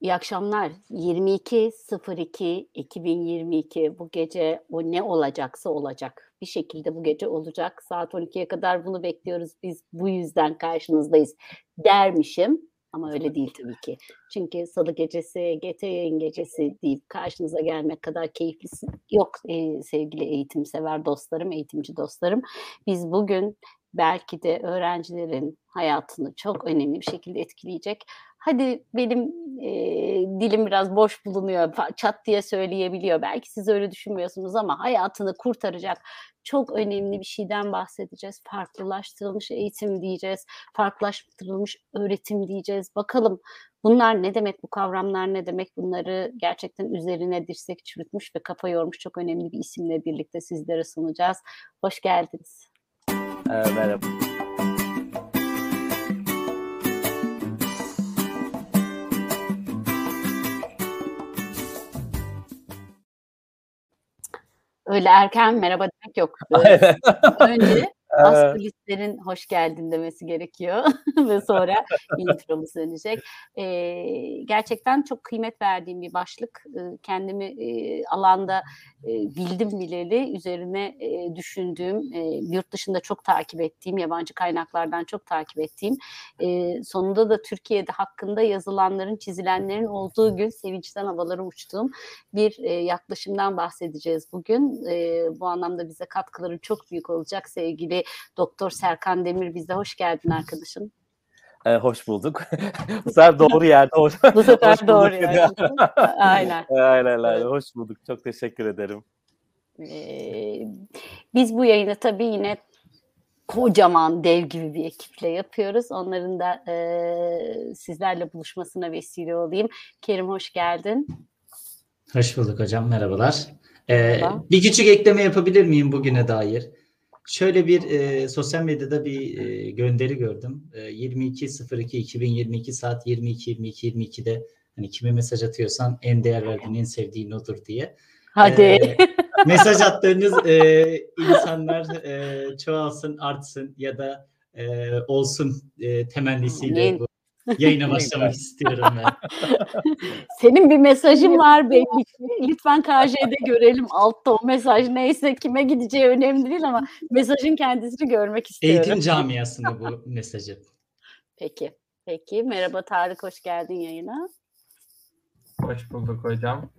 İyi akşamlar. 22.02.2022 bu gece o ne olacaksa olacak. Bir şekilde bu gece olacak. Saat 12'ye kadar bunu bekliyoruz. Biz bu yüzden karşınızdayız dermişim. Ama öyle değil tabii ki. Çünkü salı gecesi, GT yayın gecesi deyip karşınıza gelmek kadar keyiflisi yok e, sevgili eğitim sever dostlarım, eğitimci dostlarım. Biz bugün belki de öğrencilerin hayatını çok önemli bir şekilde etkileyecek hadi benim e, dilim biraz boş bulunuyor, çat diye söyleyebiliyor. Belki siz öyle düşünmüyorsunuz ama hayatını kurtaracak çok önemli bir şeyden bahsedeceğiz. Farklılaştırılmış eğitim diyeceğiz, farklılaştırılmış öğretim diyeceğiz. Bakalım bunlar ne demek, bu kavramlar ne demek? Bunları gerçekten üzerine dirsek çürütmüş ve kafa yormuş çok önemli bir isimle birlikte sizlere sunacağız. Hoş geldiniz. Ee, merhaba. Öyle erken merhaba demek yok. Önce Astrolistlerin hoş geldin demesi gerekiyor ve sonra intromuz dönecek. Ee, gerçekten çok kıymet verdiğim bir başlık. Ee, kendimi e, alanda e, bildim bileli üzerine e, düşündüğüm, e, yurt dışında çok takip ettiğim, yabancı kaynaklardan çok takip ettiğim, e, sonunda da Türkiye'de hakkında yazılanların, çizilenlerin olduğu gün sevinçten havalara uçtuğum bir e, yaklaşımdan bahsedeceğiz bugün. E, bu anlamda bize katkıları çok büyük olacak sevgili Doktor Serkan Demir bizde. Hoş geldin arkadaşım. Ee, hoş bulduk. Bu sefer doğru yerde. Hoş, Bu sefer hoş doğru yerde. aynen. aynen aynen. Hoş bulduk. Çok teşekkür ederim. Ee, biz bu yayını tabii yine kocaman dev gibi bir ekiple yapıyoruz. Onların da e, sizlerle buluşmasına vesile olayım. Kerim hoş geldin. Hoş bulduk hocam. Merhabalar. Ee, bir küçük ekleme yapabilir miyim bugüne dair? Şöyle bir e, sosyal medyada bir e, gönderi gördüm. E, 22.02.2022 saat 22.22.22'de hani kime mesaj atıyorsan en değer verdiğin, en sevdiğin odur diye. Hadi. E, mesaj attığınız e, insanlar e, çoğalsın, artsın ya da e, olsun e, temennisiyle bu Yayına başlamak istiyorum ben. Senin bir mesajın var belli ki. Lütfen KJ'de görelim. Altta o mesaj neyse kime gideceği önemli değil ama mesajın kendisini görmek istiyorum. Eğitim camiasında bu mesajı. Peki. Peki. Merhaba Tarık. Hoş geldin yayına. Hoş bulduk hocam.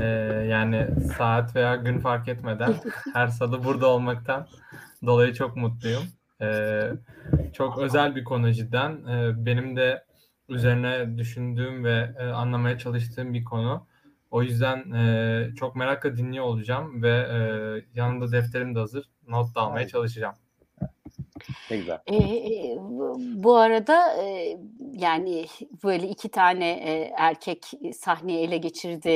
Ee, yani saat veya gün fark etmeden her salı burada olmaktan dolayı çok mutluyum. Ee, çok özel bir konu cidden. Ee, benim de üzerine düşündüğüm ve e, anlamaya çalıştığım bir konu. O yüzden e, çok merakla dinliyor olacağım ve e, yanımda defterim de hazır. Not da almaya çalışacağım. Ne güzel. E, bu arada e, yani böyle iki tane erkek sahneyi ele geçirdi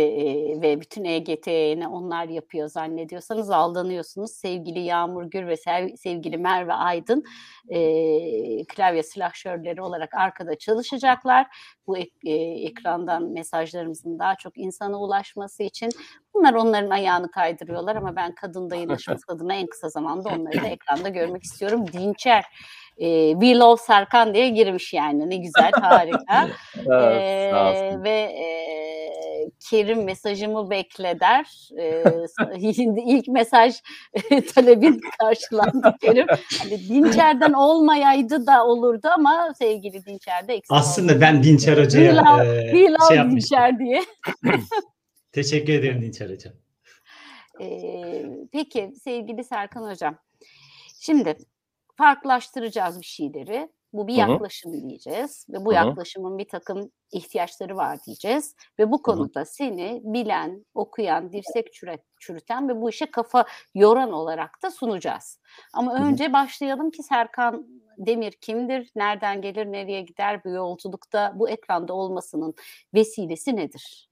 ve bütün EGT'ne onlar yapıyor zannediyorsanız aldanıyorsunuz. Sevgili Yağmur Gür ve sev, sevgili Merve Aydın e, klavye silahşörleri olarak arkada çalışacaklar. Bu ek, e, ekrandan mesajlarımızın daha çok insana ulaşması için bunlar onların ayağını kaydırıyorlar ama ben kadın dayanışması adına en kısa zamanda onları da ekranda görmek istiyorum. Dinçer e, We Love Serkan diye girmiş yani. Ne güzel harika. Evet, e, ve e, Kerim mesajımı bekle der e, ilk mesaj talebin karşılandı Kerim. Hani Dinçer'den olmayaydı da olurdu ama sevgili Dinçer'de eksik aslında oldu. ben Dinçer Hoca'ya e, şey Dinçer diye teşekkür ederim Dinçer Hocam e, peki sevgili Serkan Hocam şimdi farklılaştıracağız bir şeyleri. Bu bir Hı-hı. yaklaşım diyeceğiz ve bu Hı-hı. yaklaşımın bir takım ihtiyaçları var diyeceğiz ve bu konuda Hı-hı. seni bilen, okuyan, dirsek çürüt, çürüten ve bu işe kafa yoran olarak da sunacağız. Ama Hı-hı. önce başlayalım ki Serkan Demir kimdir, nereden gelir, nereye gider bu yolculukta bu ekranda olmasının vesilesi nedir?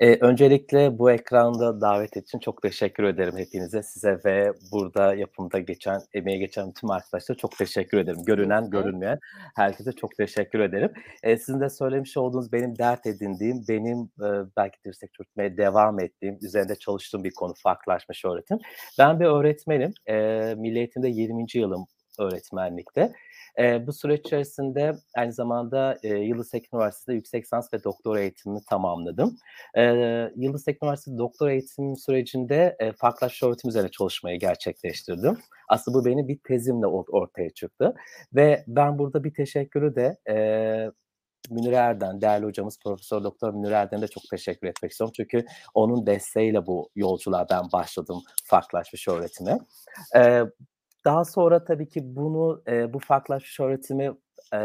Ee, öncelikle bu ekranda davet için çok teşekkür ederim hepinize, size ve burada yapımda geçen, emeğe geçen tüm arkadaşlara çok teşekkür ederim. Görünen, görünmeyen herkese çok teşekkür ederim. Ee, sizin de söylemiş olduğunuz benim dert edindiğim, benim e, belki dirsek çürütmeye devam ettiğim, üzerinde çalıştığım bir konu farklılaşmış öğretim. Ben bir öğretmenim, e, Milli Eğitim'de 20. yılım öğretmenlikte. E, bu süreç içerisinde aynı zamanda e, Yıldız Teknik Üniversitesi'nde yüksek lisans ve doktora eğitimimi tamamladım. E, Yıldız Teknik Üniversitesi doktora eğitim sürecinde e, farklılaşma öğretim üzerine çalışmayı gerçekleştirdim. Aslında bu benim bir tezimle ortaya çıktı. Ve ben burada bir teşekkürü de e, Münir Erden, değerli hocamız Profesör Doktor Münir Erden'e de çok teşekkür etmek istiyorum. Çünkü onun desteğiyle bu yolculuğa ben başladım farklılaşmış öğretime. Ee, daha sonra tabii ki bunu, e, bu farklılaşmış öğretimi e,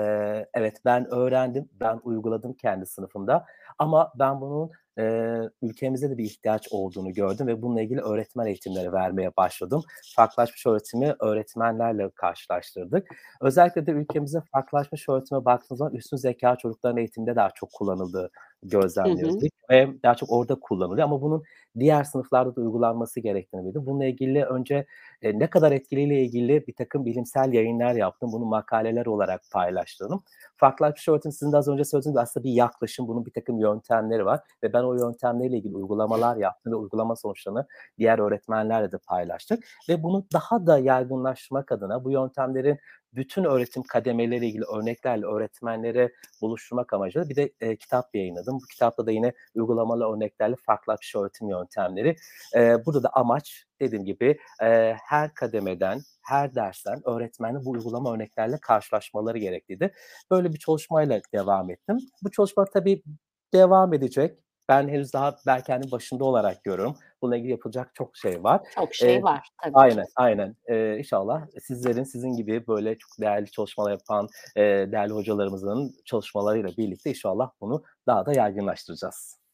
evet ben öğrendim, ben uyguladım kendi sınıfımda. Ama ben bunun e, ülkemizde de bir ihtiyaç olduğunu gördüm ve bununla ilgili öğretmen eğitimleri vermeye başladım. Farklılaşmış öğretimi öğretmenlerle karşılaştırdık. Özellikle de ülkemizde farklılaşmış öğretime baktığımız zaman üstün zeka çocukların eğitimde daha çok kullanıldığı gözlemliyoruz. Ve daha çok orada kullanılıyor ama bunun diğer sınıflarda da uygulanması gerektiğini bildim. Bununla ilgili önce e, ne kadar etkiliyle ilgili bir takım bilimsel yayınlar yaptım. Bunu makaleler olarak paylaştım. Farklılaşmış öğretim sizin de az önce söylediğiniz aslında bir yaklaşım, bunun bir takım yöntemleri var ve ben o yöntemlerle ilgili uygulamalar yaptım ve uygulama sonuçlarını diğer öğretmenlerle de paylaştık ve bunu daha da yaygınlaştırmak adına bu yöntemlerin bütün öğretim kademeleri ilgili örneklerle öğretmenlere buluşturmak amacıyla bir de e, kitap yayınladım. Bu kitapta da yine uygulamalı örneklerle farklı bir öğretim yöntemleri. E, burada da amaç dediğim gibi e, her kademeden, her dersten öğretmenin bu uygulama örneklerle karşılaşmaları gerekliydi. Böyle bir çalışmayla devam ettim. Bu çalışma tabii devam edecek. Ben henüz daha Berken'in başında olarak görüyorum. Bununla ilgili yapılacak çok şey var. Çok şey ee, var tabii. Aynen, aynen. Ee, inşallah sizlerin, sizin gibi böyle çok değerli çalışmalar yapan e, değerli hocalarımızın çalışmalarıyla birlikte inşallah bunu daha da yaygınlaştıracağız.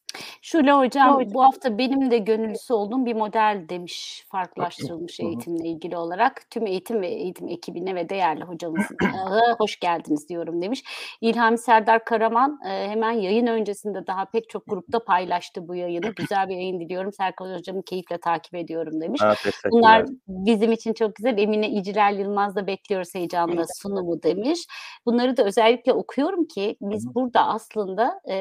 Şule hocam bu hafta benim de gönüllüsü olduğum bir model demiş farklılaştırılmış eğitimle ilgili olarak. Tüm eğitim ve eğitim ekibine ve değerli hocamıza hoş geldiniz diyorum demiş. İlhami Serdar Karaman hemen yayın öncesinde daha pek çok grupta paylaştı bu yayını. Güzel bir yayın diliyorum. Serkan hocamı keyifle takip ediyorum demiş. Evet, Bunlar bizim için çok güzel. Emine İcilal Yılmaz da bekliyoruz heyecanla sunumu demiş. Bunları da özellikle okuyorum ki biz burada aslında e,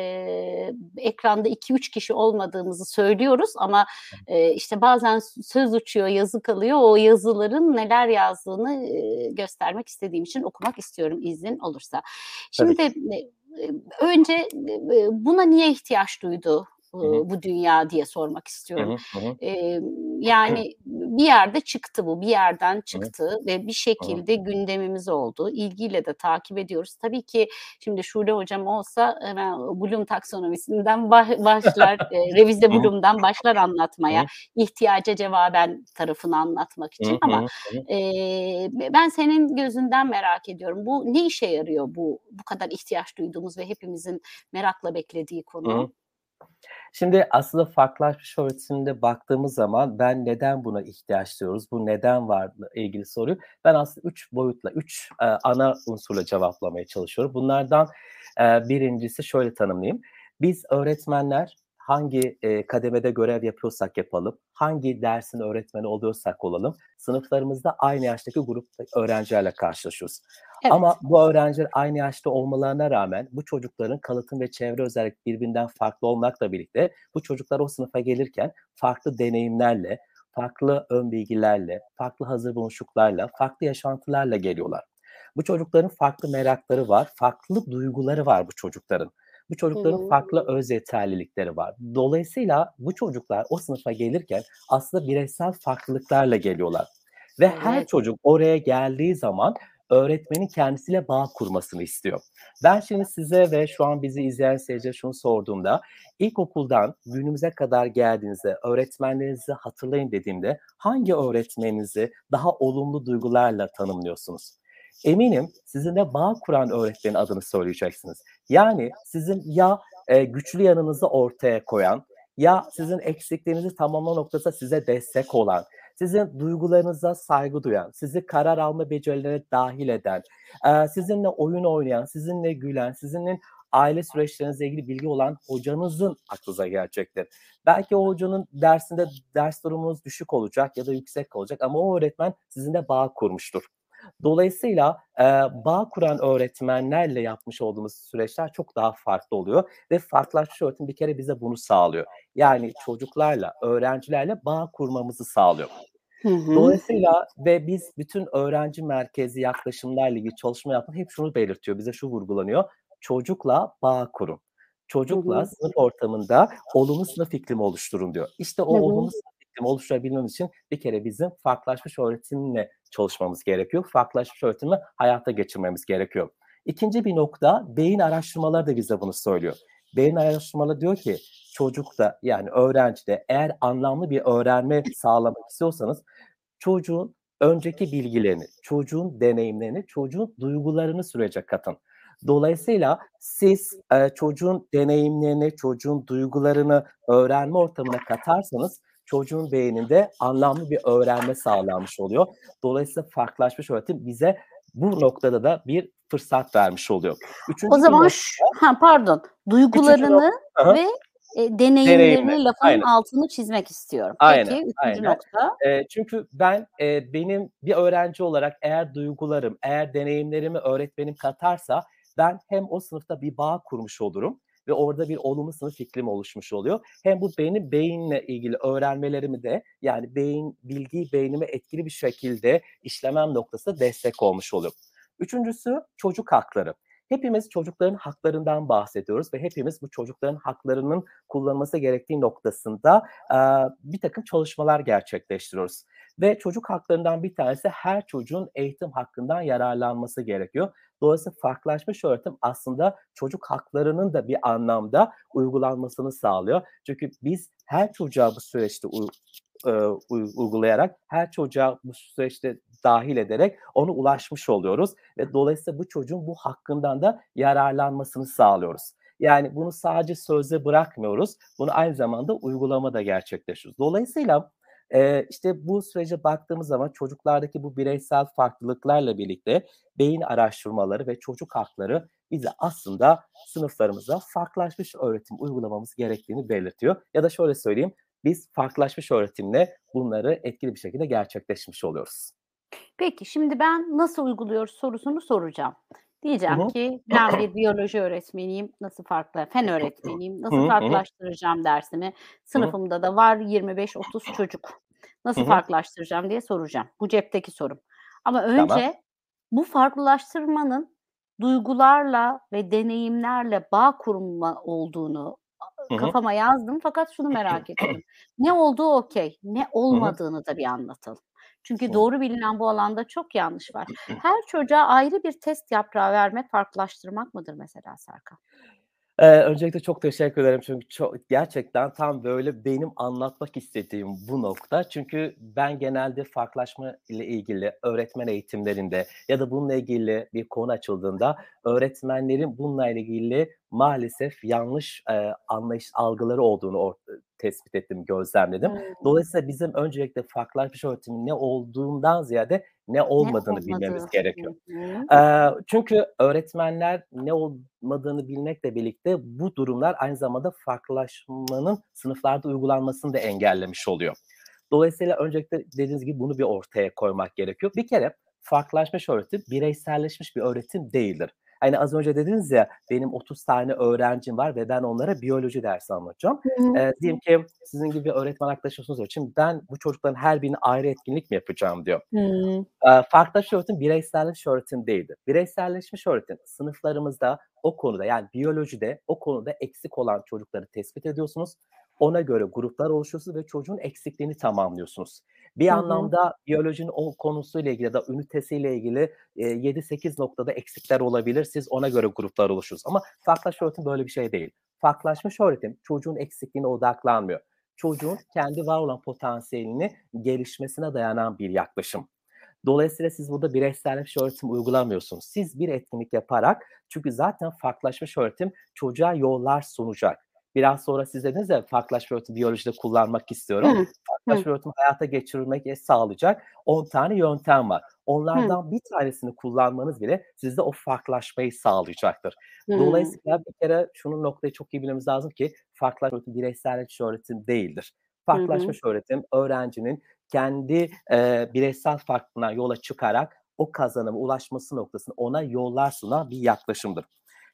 ekranda 2-3 kişi olmadığımızı söylüyoruz ama e, işte bazen söz uçuyor, yazı kalıyor. O yazıların neler yazdığını e, göstermek istediğim için okumak istiyorum izin olursa. Şimdi de önce buna niye ihtiyaç duydu Hı-hı. bu dünya diye sormak istiyorum. Hı hı. Ee, yani bir yerde çıktı bu, bir yerden çıktı hı. ve bir şekilde hı. gündemimiz oldu. İlgiyle de takip ediyoruz. Tabii ki şimdi Şule hocam olsa hemen Bloom taksonomisinden başlar, e, revize Bloom'dan başlar anlatmaya, hı. ihtiyaca cevaben tarafını anlatmak için. Hı hı. Ama e, ben senin gözünden merak ediyorum. Bu ne işe yarıyor bu bu kadar ihtiyaç duyduğumuz ve hepimizin merakla beklediği konu? Hı. Şimdi aslında farklılaşmış öğretimde baktığımız zaman ben neden buna ihtiyaç duyuyoruz, bu neden var ilgili soruyu ben aslında üç boyutla, üç e, ana unsurla cevaplamaya çalışıyorum. Bunlardan e, birincisi şöyle tanımlayayım. Biz öğretmenler hangi e, kademede görev yapıyorsak yapalım, hangi dersin öğretmeni oluyorsak olalım, sınıflarımızda aynı yaştaki grup öğrencilerle karşılaşıyoruz. Evet. Ama bu öğrenciler aynı yaşta olmalarına rağmen bu çocukların kalıtım ve çevre özellik birbirinden farklı olmakla birlikte bu çocuklar o sınıfa gelirken farklı deneyimlerle, farklı ön bilgilerle, farklı hazır buluşuklarla, farklı yaşantılarla geliyorlar. Bu çocukların farklı merakları var, farklı duyguları var bu çocukların. Bu çocukların Hı-hı. farklı öz yeterlilikleri var. Dolayısıyla bu çocuklar o sınıfa gelirken aslında bireysel farklılıklarla geliyorlar. Ve evet. her çocuk oraya geldiği zaman öğretmenin kendisiyle bağ kurmasını istiyor. Ben şimdi size ve şu an bizi izleyen seyirciye şunu sorduğumda ilkokuldan günümüze kadar geldiğinizde öğretmenlerinizi hatırlayın dediğimde hangi öğretmeninizi daha olumlu duygularla tanımlıyorsunuz? Eminim sizinle bağ kuran öğretmenin adını söyleyeceksiniz. Yani sizin ya e, güçlü yanınızı ortaya koyan ya sizin eksikliğinizi tamamlama noktasında size destek olan, sizin duygularınıza saygı duyan, sizi karar alma becerilerine dahil eden, e, sizinle oyun oynayan, sizinle gülen, sizinle aile süreçlerinizle ilgili bilgi olan hocanızın aklınıza gelecektir. Belki o hocanın dersinde ders durumunuz düşük olacak ya da yüksek olacak ama o öğretmen sizinle bağ kurmuştur. Dolayısıyla e, bağ kuran öğretmenlerle yapmış olduğumuz süreçler çok daha farklı oluyor ve farklılaşmış öğretim bir kere bize bunu sağlıyor. Yani çocuklarla, öğrencilerle bağ kurmamızı sağlıyor. Hı hı. Dolayısıyla ve biz bütün öğrenci merkezi yaklaşımlarla ilgili çalışma yaptık. Hep şunu belirtiyor, bize şu vurgulanıyor. Çocukla bağ kurun. Çocukla Hı hı. sınıf ortamında olumlu sınıf iklimi oluşturun diyor. İşte o Hı hı. olumlu sınıf iklimi oluşturabilmemiz için bir kere bizim farklılaşmış öğretimle çalışmamız gerekiyor. Farklılaşmış öğretimi hayata geçirmemiz gerekiyor. İkinci bir nokta beyin araştırmaları da bize bunu söylüyor. Beyin araştırmaları diyor ki çocukta yani öğrencide eğer anlamlı bir öğrenme sağlamak istiyorsanız çocuğun önceki bilgilerini, çocuğun deneyimlerini, çocuğun duygularını sürece katın. Dolayısıyla siz e, çocuğun deneyimlerini, çocuğun duygularını öğrenme ortamına katarsanız çocuğun beyninde anlamlı bir öğrenme sağlanmış oluyor. Dolayısıyla farklılaşmış öğretim bize bu noktada da bir fırsat vermiş oluyor. Üçüncü O zaman nokta- şu, ha pardon, duygularını Aha. ve e, deneyimlerini Deneyimle, lafın aynen. altını çizmek istiyorum. Aynen, Peki üçüncü aynen. nokta. E, çünkü ben e, benim bir öğrenci olarak eğer duygularım, eğer deneyimlerimi öğretmenim katarsa ben hem o sınıfta bir bağ kurmuş olurum ve orada bir olumlu sınıf iklimi oluşmuş oluyor. Hem bu benim beyinle ilgili öğrenmelerimi de yani beyin bilgiyi beynime etkili bir şekilde işlemem noktasında destek olmuş oluyor. Üçüncüsü çocuk hakları. Hepimiz çocukların haklarından bahsediyoruz ve hepimiz bu çocukların haklarının kullanılması gerektiği noktasında e, bir takım çalışmalar gerçekleştiriyoruz. Ve çocuk haklarından bir tanesi her çocuğun eğitim hakkından yararlanması gerekiyor. Dolayısıyla farklılaşmış öğretim aslında çocuk haklarının da bir anlamda uygulanmasını sağlıyor. Çünkü biz her çocuğa bu süreçte e, uy- uygulayarak, her çocuğa bu süreçte dahil ederek onu ulaşmış oluyoruz ve dolayısıyla bu çocuğun bu hakkından da yararlanmasını sağlıyoruz. Yani bunu sadece sözde bırakmıyoruz. Bunu aynı zamanda uygulamada gerçekleştiriyoruz. Dolayısıyla e, işte bu sürece baktığımız zaman çocuklardaki bu bireysel farklılıklarla birlikte beyin araştırmaları ve çocuk hakları bize aslında sınıflarımızda farklılaşmış öğretim uygulamamız gerektiğini belirtiyor. Ya da şöyle söyleyeyim, biz farklılaşmış öğretimle bunları etkili bir şekilde gerçekleşmiş oluyoruz. Peki şimdi ben nasıl uyguluyoruz sorusunu soracağım. Diyeceğim Hı hı. ki ben bir biyoloji öğretmeniyim, nasıl farklı, fen öğretmeniyim, nasıl hı. farklılaştıracağım dersimi. Sınıfımda da var 25-30 çocuk. Nasıl Hı hı. farklılaştıracağım diye soracağım. Bu cepteki sorum. Ama Tamam. önce bu farklılaştırmanın duygularla ve deneyimlerle bağ kurma olduğunu Hı hı. kafama yazdım fakat şunu merak ediyorum. Ne olduğu okey, ne olmadığını da bir anlatalım. Çünkü doğru bilinen bu alanda çok yanlış var. Her çocuğa ayrı bir test yaprağı vermek farklılaştırmak mıdır mesela Serkan? Ee, öncelikle çok teşekkür ederim çünkü çok gerçekten tam böyle benim anlatmak istediğim bu nokta. Çünkü ben genelde farklılaşma ile ilgili öğretmen eğitimlerinde ya da bununla ilgili bir konu açıldığında öğretmenlerin bununla ilgili maalesef yanlış e, anlayış algıları olduğunu or- tespit ettim, gözlemledim. Hmm. Dolayısıyla bizim öncelikle farklılaşmış öğretimin ne olduğundan ziyade ne olmadığını olmadığı. bilmemiz gerekiyor. Hı. Eee, çünkü öğretmenler ne olmadığını bilmekle birlikte bu durumlar aynı zamanda farklılaşmanın sınıflarda uygulanmasını da engellemiş oluyor. Dolayısıyla öncelikle dediğiniz gibi bunu bir ortaya koymak gerekiyor. Bir kere farklılaşmış öğretim bireyselleşmiş bir öğretim değildir. Hani az önce dediniz ya benim 30 tane öğrencim var ve ben onlara biyoloji dersi anlatacağım. Eee, diyelim ki sizin gibi bir öğretmen arkadaşınız var. Şimdi ben bu çocukların her birine ayrı etkinlik mi yapacağım diyor. Hı. Eee, farklılaşmış öğretim bireyselleşmiş öğretim değildir. Bireyselleşmiş öğretim sınıflarımızda o konuda yani biyolojide o konuda eksik olan çocukları tespit ediyorsunuz. Ona göre gruplar oluşuyorsunuz ve çocuğun eksikliğini tamamlıyorsunuz. Bir Hı hı. anlamda biyolojinin o konusuyla ilgili ya da ünitesiyle ilgili e, 7-8 noktada eksikler olabilir. Siz ona göre gruplar oluşuyorsunuz. Ama farklılaşmış öğretim böyle bir şey değil. Farklılaşmış öğretim çocuğun eksikliğine odaklanmıyor. Çocuğun kendi var olan potansiyelini gelişmesine dayanan bir yaklaşım. Dolayısıyla siz burada bireyselleşmiş öğretim uygulamıyorsunuz. Siz bir etkinlik yaparak çünkü zaten farklılaşmış öğretim çocuğa yollar sunacak. Biraz sonra siz dediniz ya farklılaşmış öğretim biyolojide kullanmak istiyorum. Hı. Farklılaşmış öğretim hayata geçirmek sağlayacak 10 tane yöntem var. Onlardan bir tanesini kullanmanız bile sizde o farklılaşmayı sağlayacaktır. Hı. Dolayısıyla bir kere şunun noktayı çok iyi bilmemiz lazım ki farklılaşmış öğretim bireyselleşmiş öğretim değildir. Farklılaşmış öğretim öğrencinin kendi e, bireysel farklılığına yola çıkarak o kazanıma ulaşması noktasında ona yollar sunan bir yaklaşımdır.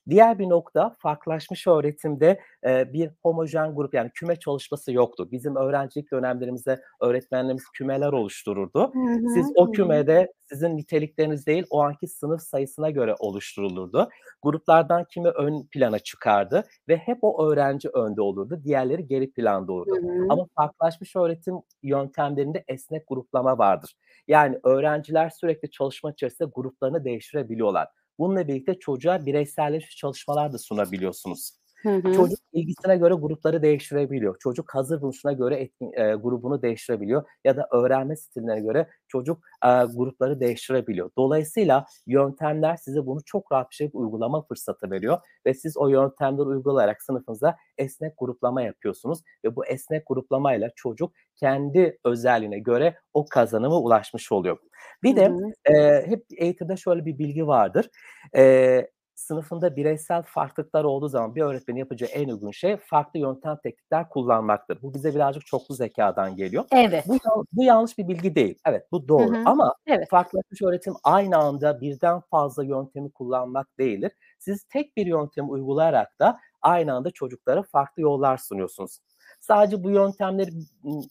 Diğer bir nokta farklılaşmış öğretimde e, bir homojen grup yani küme çalışması yoktu. Bizim öğrencilik dönemlerimizde öğretmenlerimiz kümeler oluştururdu. Hı hı, Siz o kümede sizin nitelikleriniz değil o anki sınıf sayısına göre oluşturulurdu. Gruplardan kimi ön plana çıkardı ve hep o öğrenci önde olurdu. Diğerleri geri planda olurdu. Hı hı. Ama farklılaşmış öğretim yöntemlerinde esnek gruplama vardır. Yani öğrenciler sürekli çalışma içerisinde gruplarını değiştirebiliyorlar. Bununla birlikte çocuğa bireyselleşmiş çalışmalar da sunabiliyorsunuz. Hı hı. Çocuk ilgisine göre grupları değiştirebiliyor. Çocuk hazır buluşuna göre etkin, e, grubunu değiştirebiliyor ya da öğrenme stiline göre çocuk e, grupları değiştirebiliyor. Dolayısıyla yöntemler size bunu çok rahat bir şekilde uygulama fırsatı veriyor ve siz o yöntemleri uygulayarak sınıfınıza esnek gruplama yapıyorsunuz ve bu esnek gruplamayla çocuk kendi özelliğine göre o kazanıma ulaşmış oluyor. Bir de Hı hı. e, hep eğitimde şöyle bir bilgi vardır. E, sınıfında bireysel farklılıklar olduğu zaman bir öğretmenin yapacağı en uygun şey farklı yöntem teknikler kullanmaktır. Bu bize birazcık çoklu zekadan geliyor. Evet. Bu, bu yanlış bir bilgi değil. Evet bu doğru Hı hı. ama Evet. farklılaşmış öğretim aynı anda birden fazla yöntemi kullanmak değildir. Siz tek bir yöntemi uygulayarak da aynı anda çocuklara farklı yollar sunuyorsunuz. Sadece bu yöntemleri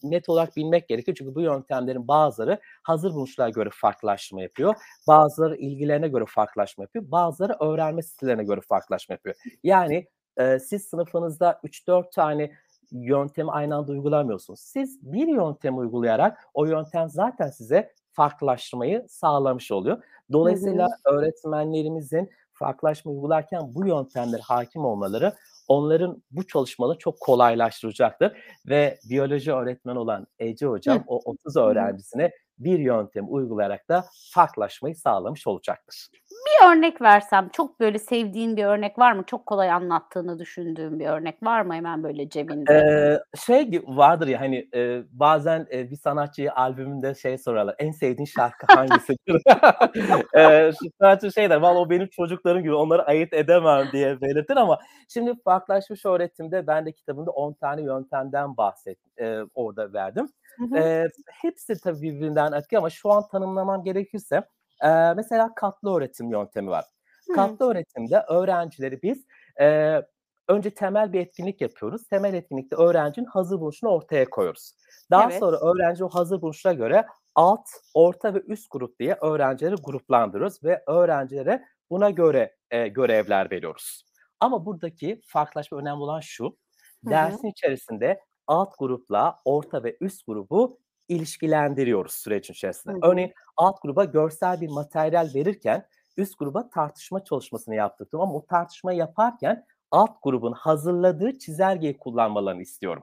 net olarak bilmek gerekiyor. Çünkü bu yöntemlerin bazıları hazır buluşlara göre farklılaşma yapıyor. Bazıları ilgilerine göre farklılaşma yapıyor. Bazıları öğrenme stillerine göre farklılaşma yapıyor. Yani e, siz sınıfınızda 3-4 tane yöntemi aynı anda uygulamıyorsunuz. Siz bir yöntemi uygulayarak o yöntem zaten size farklılaşmayı sağlamış oluyor. Dolayısıyla öğretmenlerimizin farklılaşma uygularken bu yöntemlere hakim olmaları onların bu çalışmaları çok kolaylaştıracaktır. Ve biyoloji öğretmeni olan Ece Hocam Hı. o 30 öğrencisine bir yöntemi uygulayarak da farklılaşmayı sağlamış olacaktır. Bir örnek versem çok böyle sevdiğin bir örnek var mı? Çok kolay anlattığını düşündüğün bir örnek var mı hemen böyle cebinde? Ee, şey vardır ya hani e, bazen e, bir sanatçıyı albümünde şey sorarlar. En sevdiğin şarkı hangisidir? e, sanatçı şey der. Valla o benim çocuklarım gibi onları ayırt edemem diye belirtir ama şimdi farklılaşmış öğretimde ben de kitabımda 10 tane yöntemden bahset e, orada verdim. Hı hı. E, hepsi tabii birbirinden etkili ama şu an tanımlamam gerekirse e, mesela katlı öğretim yöntemi var. Hı. Katlı öğretimde öğrencileri biz e, önce temel bir etkinlik yapıyoruz. Temel etkinlikte öğrencinin hazır buluşunu ortaya koyuyoruz. Daha Evet. sonra öğrenci o hazır buluşuna göre alt, orta ve üst grup diye öğrencileri gruplandırıyoruz ve öğrencilere buna göre e, görevler veriyoruz. Ama buradaki farklılaşma önemli olan şu. Dersin içerisinde alt grupla orta ve üst grubu ilişkilendiriyoruz sürecin içerisinde. Hı hı. Örneğin alt gruba görsel bir materyal verirken üst gruba tartışma çalışmasını yaptırdım ama o tartışmayı yaparken alt grubun hazırladığı çizelgeyi kullanmalarını istiyorum.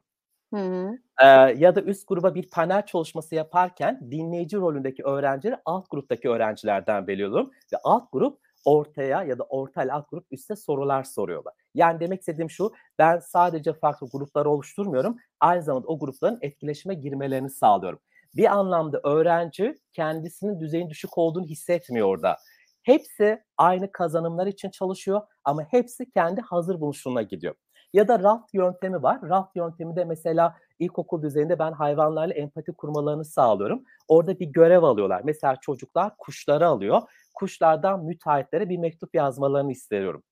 Hı hı. Ee, ya da üst gruba bir panel çalışması yaparken dinleyici rolündeki öğrencileri alt gruptaki öğrencilerden belirliyorum ve alt grup ortaya ya da orta ile alt grup üstte sorular soruyorlar. Yani demek istediğim şu, ben sadece farklı grupları oluşturmuyorum, aynı zamanda o grupların etkileşime girmelerini sağlıyorum. Bir anlamda öğrenci kendisinin düzeyin düşük olduğunu hissetmiyor orada. Hepsi aynı kazanımlar için çalışıyor ama hepsi kendi hazır buluşuna gidiyor. Ya da raft yöntemi var. Raft yöntemi de mesela ilkokul düzeyinde ben hayvanlarla empati kurmalarını sağlıyorum. Orada bir görev alıyorlar. Mesela çocuklar kuşları alıyor. Kuşlardan müteahhitlere bir mektup yazmalarını istiyorum.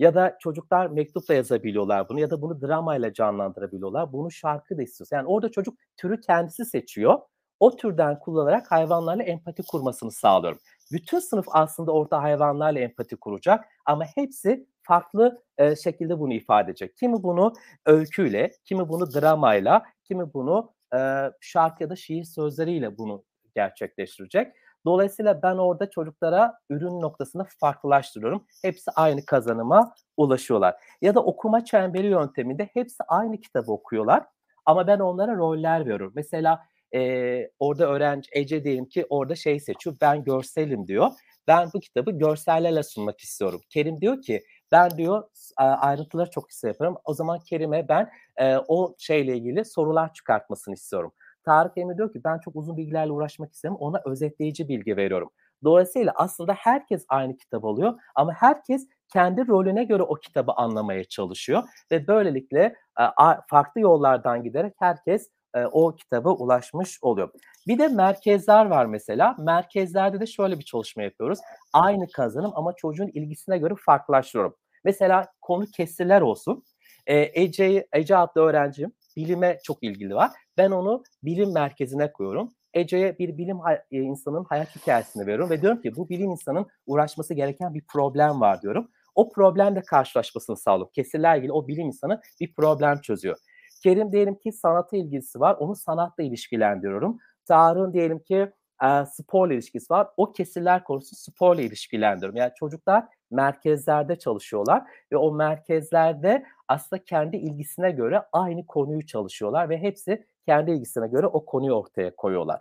Ya da çocuklar mektupla yazabiliyorlar bunu ya da bunu dramayla canlandırabiliyorlar. Bunu şarkı da istiyorsa. Yani orada çocuk türü kendisi seçiyor. O türden kullanarak hayvanlarla empati kurmasını sağlıyorum. Bütün sınıf aslında orada hayvanlarla empati kuracak ama hepsi farklı e, şekilde bunu ifade edecek. Kimi bunu öyküyle, kimi bunu dramayla, kimi bunu e, şarkı ya da şiir sözleriyle bunu gerçekleştirecek. Dolayısıyla ben orada çocuklara ürün noktasında farklılaştırıyorum. Hepsi aynı kazanıma ulaşıyorlar. Ya da okuma çemberi yönteminde hepsi aynı kitabı okuyorlar. Ama ben onlara roller veriyorum. Mesela e, orada öğrenci Ece diyelim ki orada şey seçiyor. Ben görselim diyor. Ben bu kitabı görsellerle sunmak istiyorum. Kerim diyor ki ben diyor ayrıntıları çok hisse yaparım. O zaman Kerim'e ben e, o şeyle ilgili sorular çıkartmasını istiyorum. Tarık Emre diyor ki ben çok uzun bilgilerle uğraşmak istemiyorum. Ona özetleyici bilgi veriyorum. Dolayısıyla aslında herkes aynı kitap alıyor ama herkes kendi rolüne göre o kitabı anlamaya çalışıyor ve böylelikle e, farklı yollardan giderek herkes e, o kitaba ulaşmış oluyor. Bir de merkezler var mesela. Merkezlerde de şöyle bir çalışma yapıyoruz. Aynı kazanım ama çocuğun ilgisine göre farklılaştırıyorum. Mesela konu kesirler olsun. E, Ece, Ece adlı öğrencim bilime çok ilgili var. Ben onu bilim merkezine koyuyorum. Ece'ye bir bilim e, insanın hayat hikayesini veriyorum ve diyorum ki bu bilim insanın uğraşması gereken bir problem var diyorum. O problemle karşılaşmasını sağlıyorum. Kesirler ilgili o bilim insanı bir problem çözüyor. Kerim diyelim ki sanata ilgisi var. Onu sanatla ilişkilendiriyorum. Tarık'ın diyelim ki e, sporla ilişkisi var. O kesirler konusu sporla ilişkilendiriyorum. Yani çocuklar merkezlerde çalışıyorlar ve o merkezlerde aslında kendi ilgisine göre aynı konuyu çalışıyorlar ve hepsi kendi ilgisine göre o konuyu ortaya koyuyorlar.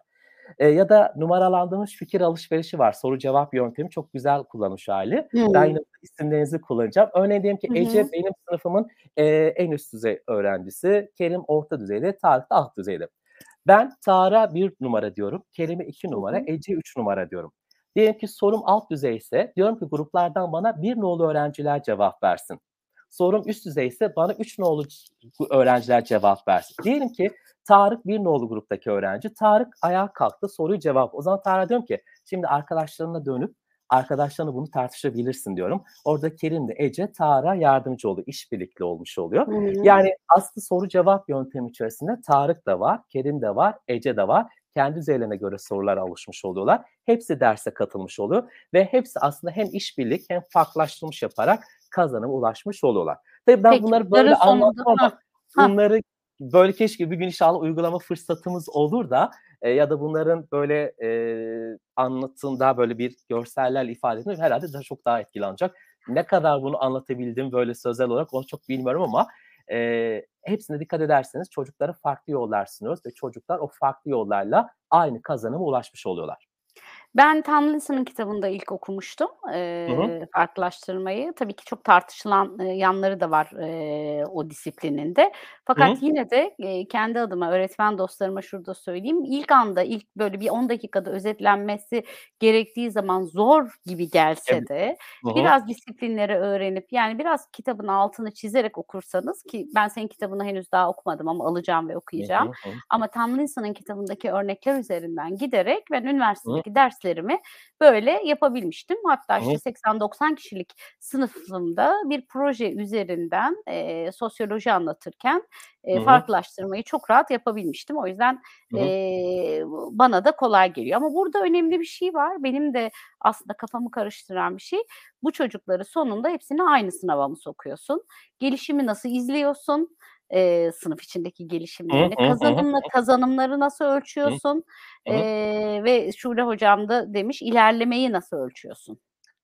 E, ya da numaralandırılmış fikir alışverişi var. Soru cevap yöntemi çok güzel kullanmış hali. Hmm. Ben yine isimlerinizi kullanacağım. Örneğin diyelim ki Hı hı. Ece benim sınıfımın e, en üst düzey öğrencisi. Kerim orta düzeyde, Tarık da alt düzeyde. Ben Tarık'a bir numara diyorum. Kerim'e iki numara, hı. Ece üç numara diyorum. Diyelim ki sorum alt düzeyse diyorum ki gruplardan bana bir nolu öğrenciler cevap versin. Sorum üst düzeyse bana üç nolu öğrenciler cevap versin. Diyelim ki Tarık bir nolu gruptaki öğrenci. Tarık ayağa kalktı soruyu cevap. O zaman Tarık'a diyorum ki şimdi arkadaşlarına dönüp arkadaşlarına bunu tartışabilirsin diyorum. Orada Kerim de Ece Tarık'a yardımcı oluyor. işbirlikli olmuş oluyor. Hı. Yani aslında soru cevap yöntemi içerisinde Tarık da var, Kerim de var, Ece de var. Kendi düzeylerine göre sorulara alışmış oluyorlar. Hepsi derse katılmış oluyor ve hepsi aslında hem işbirlik hem farklılaştırmış yaparak kazanıma ulaşmış oluyorlar. Tabii ben Peki, bunları böyle anlattım ama Ha, bunları böyle keşke bir gün inşallah uygulama fırsatımız olur da e, ya da bunların böyle e, anlatımda böyle bir görsellerle ifade edilmek herhalde daha çok daha etkili olacak. Ne kadar bunu anlatabildim böyle sözel olarak onu çok bilmiyorum ama e, hepsine dikkat ederseniz çocuklara farklı yollar sunuyoruz ve çocuklar o farklı yollarla aynı kazanıma ulaşmış oluyorlar. Ben Tomlinson'ın kitabında ilk okumuştum hı. eee, farklılaştırmayı. Tabii ki çok tartışılan eee, yanları da var eee, o disiplininde. Fakat Hı hı. yine de eee, kendi adıma öğretmen dostlarıma şurada söyleyeyim. İlk anda ilk böyle bir 10 dakikada özetlenmesi gerektiği zaman zor gibi gelse de Hı hı. biraz disiplinleri öğrenip yani biraz kitabın altını çizerek okursanız ki ben senin kitabını henüz daha okumadım ama alacağım ve Hı okuyacağım. hı hı. Ama Tomlinson'ın kitabındaki örnekler üzerinden giderek ben üniversitedeki derslerimi böyle yapabilmiştim. Hatta işte Hı. 80-90 kişilik sınıfımda bir proje üzerinden eee, sosyoloji anlatırken hı. farklılaştırmayı çok rahat yapabilmiştim. O yüzden eee, bana da kolay geliyor. Ama burada önemli bir şey var. Benim de aslında kafamı karıştıran bir şey. Bu çocukları sonunda hepsini aynı sınava mı sokuyorsun? Gelişimi nasıl izliyorsun? Eee, sınıf içindeki gelişimlerini, kazanımla kazanımları nasıl ölçüyorsun? Eee, ve Şule hocam da demiş ilerlemeyi nasıl ölçüyorsun?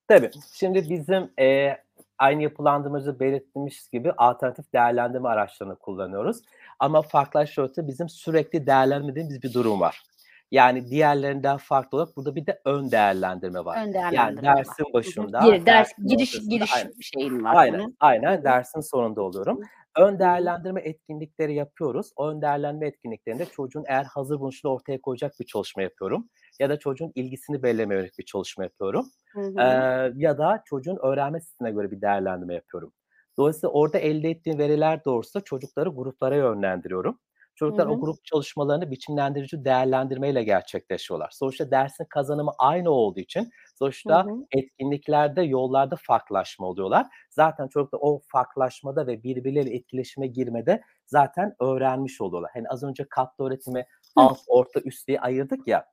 Tabii. Şimdi bizim e, aynı yapılandırmacı belirttiğimiz gibi alternatif değerlendirme araçlarını kullanıyoruz. Ama farklılaştırıcı bizim sürekli değerlendirmediğimiz bir durum var. Yani diğerlerinden farklı olarak burada bir de ön değerlendirme var. Ön Yani değerlendirme var. dersin hı. başında, Gir, ders dersin giriş giriş aynen. şeyin var. Aynen, aynen dersin sonunda oluyorum. Hı Ön hı. değerlendirme etkinlikleri yapıyoruz. O ön değerlendirme etkinliklerinde çocuğun eğer hazır buluşunu ortaya koyacak bir çalışma yapıyorum. Ya da çocuğun ilgisini belirlemeye yönelik bir çalışma yapıyorum. Hı hı. Eee, ya da çocuğun öğrenme stiline göre bir değerlendirme yapıyorum. Dolayısıyla orada elde ettiğim veriler doğrultusunda çocukları gruplara yönlendiriyorum. Hı Çocuklar o hı. grup çalışmalarını biçimlendirici değerlendirmeyle gerçekleşiyorlar. Sonuçta dersin kazanımı aynı olduğu için Hı sonuçta hı. etkinliklerde, yollarda farklılaşma oluyorlar. Zaten çocuklar o farklılaşmada ve birbirleriyle etkileşime girmede zaten öğrenmiş oluyorlar. Hani az önce katlı öğretimi Hı. alt, orta, üst diye ayırdık ya.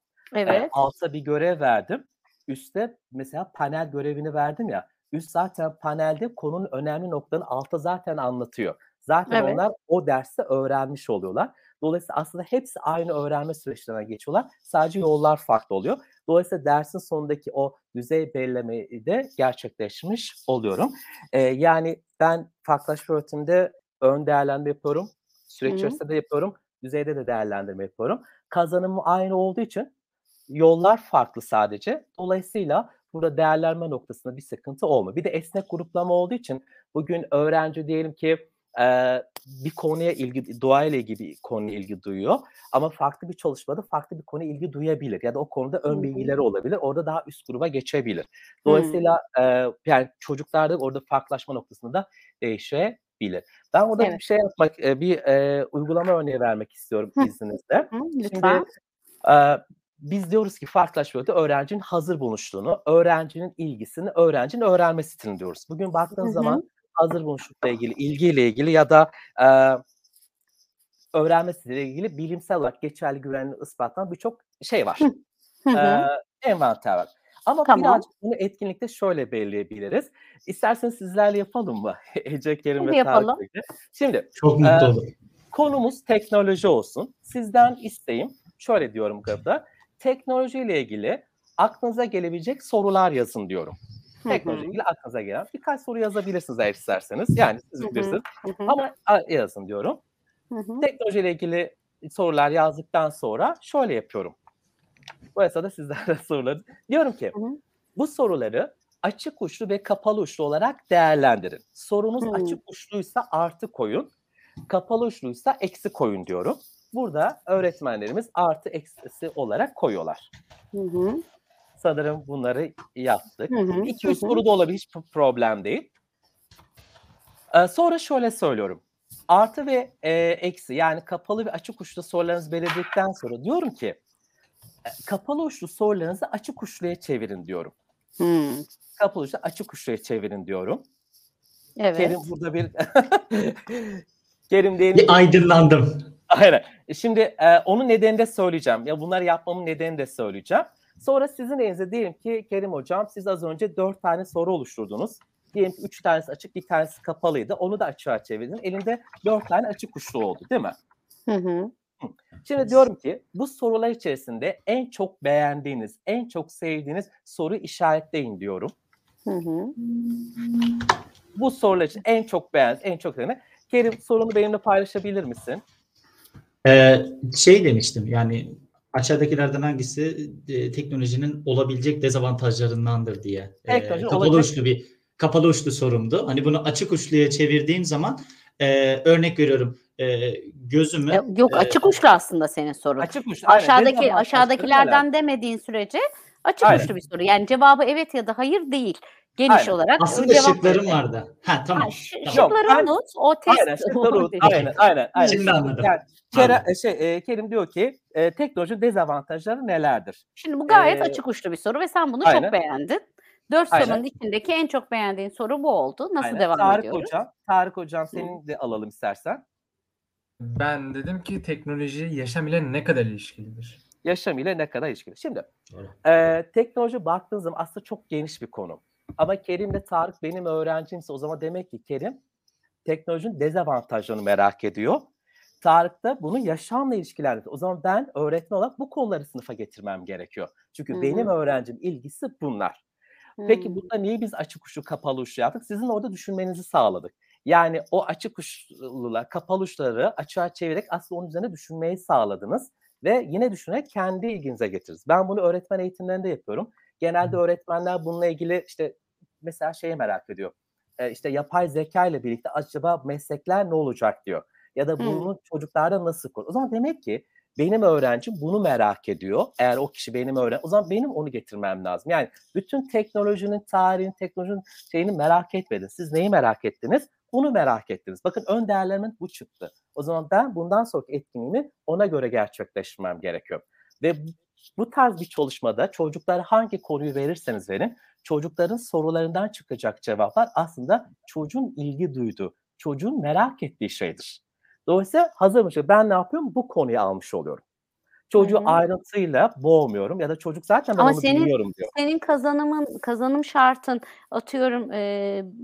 Eee, Evet. alta bir görev verdim. Üste mesela panel görevini verdim ya. Üst zaten panelde konunun önemli noktalarını alta zaten anlatıyor. Zaten Evet. onlar o derste öğrenmiş oluyorlar. Dolayısıyla aslında hepsi aynı öğrenme süreçlerinden geçiyorlar. Sadece yollar farklı oluyor. Dolayısıyla dersin sonundaki o düzey belirlemeyi de gerçekleşmiş oluyorum. Eee, yani ben farklılaşma öğretimde ön değerlendirme yapıyorum. Süreç içerisinde de yapıyorum. Düzeyde de değerlendirme yapıyorum. Kazanımı aynı olduğu için yollar farklı sadece. Dolayısıyla burada değerlendirme noktasında bir sıkıntı olmuyor. Bir de esnek gruplama olduğu için bugün öğrenci diyelim ki eee, bir konuya ilgi, doğayla ilgili bir konuya ilgi duyuyor. Ama farklı bir çalışmada farklı bir konuya ilgi duyabilir. Ya da o konuda Hı ön hı. bilgileri olabilir. Orada daha üst gruba geçebilir. Dolayısıyla eee, yani çocuklarda orada farklılaşma noktasında da değişebilir. Ben orada Evet. bir şey yapmak, eee, bir eee, uygulama örneği vermek istiyorum Hıh. izninizle. Hı, Şimdi lütfen. eee, biz diyoruz ki farklılaşma öğrencinin hazır buluştuğunu, öğrencinin ilgisini, öğrencinin öğrenme stilini diyoruz. Bugün Hı baktığınız hı. zaman hazır buluşlukla ilgili, ilgiyle ilgili ya da e, öğrenme stiliyle ilgili bilimsel olarak geçerli güvenli ispatlanan birçok şey var. E, envanter var. Ama Tamam. birazcık bunu etkinlikte şöyle belirleyebiliriz. İsterseniz sizlerle yapalım mı? Ece, Kerim Hadi ve yapalım. Şimdi Çok mutlu Ee, olurum. konumuz teknoloji olsun. Sizden isteğim şöyle diyorum burada. Teknolojiyle ilgili aklınıza gelebilecek sorular yazın diyorum. Hı Teknolojiyle aklınıza gelen birkaç soru yazabilirsiniz eğer isterseniz. Yani siz bilirsiniz. Ama yazın diyorum. Teknolojiyle ilgili sorular yazdıktan sonra şöyle yapıyorum. Bu esnada sizlerle soruları. Diyorum ki bu soruları açık uçlu ve kapalı uçlu olarak değerlendirin. Sorunuz Hmm. açık uçluysa artı koyun, kapalı uçluysa eksi koyun diyorum. Burada öğretmenlerimiz artı eksi olarak koyuyorlar. Hı hı. Sanırım bunları yaptık. Hı hı. 2-3 Hı hı. soru da olabilir hiç problem değil. Ee, sonra şöyle söylüyorum. Artı ve e, eksi yani kapalı ve açık uçlu sorularınızı belirledikten sonra diyorum ki e, kapalı uçlu sorularınızı açık uçluya çevirin diyorum. Hı. Kapalı uçlu açık uçluya çevirin diyorum. Evet. Kerim burada bir Kerim diyelim. Bir aydınlandım. Aynen. E, Şimdi e, onun nedenini de söyleyeceğim. Ya bunları yapmamın nedenini de söyleyeceğim. Sonra sizin elinizde diyelim ki Kerim hocam siz az önce dört tane soru oluşturdunuz. Diyelim ki üç tanesi açık bir tanesi kapalıydı. Onu da açığa çevirdin. Elinde dört tane açık uçlu oldu değil mi? Hı hı. Şimdi diyorum ki bu sorular içerisinde en çok beğendiğiniz, en çok sevdiğiniz soru işaretleyin diyorum. Hı hı. Bu sorular için en çok beğendiğiniz, en çok sevdiğiniz. Kerim sorunu benimle paylaşabilir misin? Ee, şey demiştim yani aşağıdakilerden hangisi e, teknolojinin olabilecek dezavantajlarındandır diye. Teknolojinin kapalı olacak- uçlu bir kapalı uçlu sorumdu. Hani bunu açık uçluya çevirdiğim zaman e, örnek veriyorum e, gözümü E, Yok e, açık uçlu aslında senin sorun. Açık uçlu. Aşağıdaki aşağıdakilerden demediğin sürece açık Aynen. uçlu bir soru. Yani cevabı evet ya da hayır değil. Geniş Aynen. olarak aslında cevap şıklarım verecek. vardı. Ha tamam. Ha, ş- Tamam. şıkları ben- unut. O test. Aynen. şıkları unut. aynen, aynen, aynen. Şimdi anladım. Yani, Kera, e, şey, e, Kerim diyor ki e, teknolojinin dezavantajları nelerdir? Şimdi bu gayet Ee, açık uçlu bir soru ve sen bunu aynen. çok beğendin. Dört Aynen. sorunun içindeki en çok beğendiğin soru bu oldu. Nasıl Aynen. devam Tarık ediyoruz? Hocam, Tarık Hocam senin de alalım istersen. Ben dedim ki teknoloji yaşam ile ne kadar ilişkilidir? Yaşam ile ne kadar ilişkili. Şimdi e, teknoloji baktığınız zaman aslında çok geniş bir konu. Ama Kerim ile Tarık benim öğrencimse o zaman demek ki Kerim teknolojinin dezavantajlarını merak ediyor. Tarık da bunu yaşamla ilişkilendiriyor. O zaman ben öğretmen olarak bu konuları sınıfa getirmem gerekiyor. Çünkü Hı hı. benim öğrencim ilgisi bunlar. Peki Hmm. burada niye biz açık uçlu kapalı uçlu yaptık? Sizin orada düşünmenizi sağladık. Yani o açık uçlular, kapalı uçları açığa çevirerek aslında onun üzerine düşünmeyi sağladınız. Ve yine düşünerek kendi ilginize getirdiniz. Ben bunu öğretmen eğitimlerinde yapıyorum. Genelde öğretmenler bununla ilgili işte mesela şeyi merak ediyor. E, işte yapay zeka ile birlikte acaba meslekler ne olacak diyor. Ya da Hmm. bunu çocuklarda nasıl kur? O zaman demek ki benim öğrencim bunu merak ediyor. Eğer o kişi benim öğren, o zaman benim onu getirmem lazım. Yani bütün teknolojinin tarihini, teknolojinin şeyini merak etmedin. Siz neyi merak ettiniz? Bunu merak ettiniz. Bakın ön değerlerimin bu çıktı. O zaman ben bundan sonraki etkinliğimi ona göre gerçekleştirmem gerekiyor. Ve bu- tarz bir çalışmada çocuklara hangi konuyu verirseniz verin, çocukların sorularından çıkacak cevaplar aslında çocuğun ilgi duyduğu, çocuğun merak ettiği şeydir. Dolayısıyla hazırmış. Ben ne yapıyorum? Bu konuyu almış oluyorum. Çocuğu Hı hı. ayrıntıyla boğmuyorum ya da çocuk zaten ben Ama onu senin- biliyorum diyor. senin kazanımın kazanım şartın atıyorum e,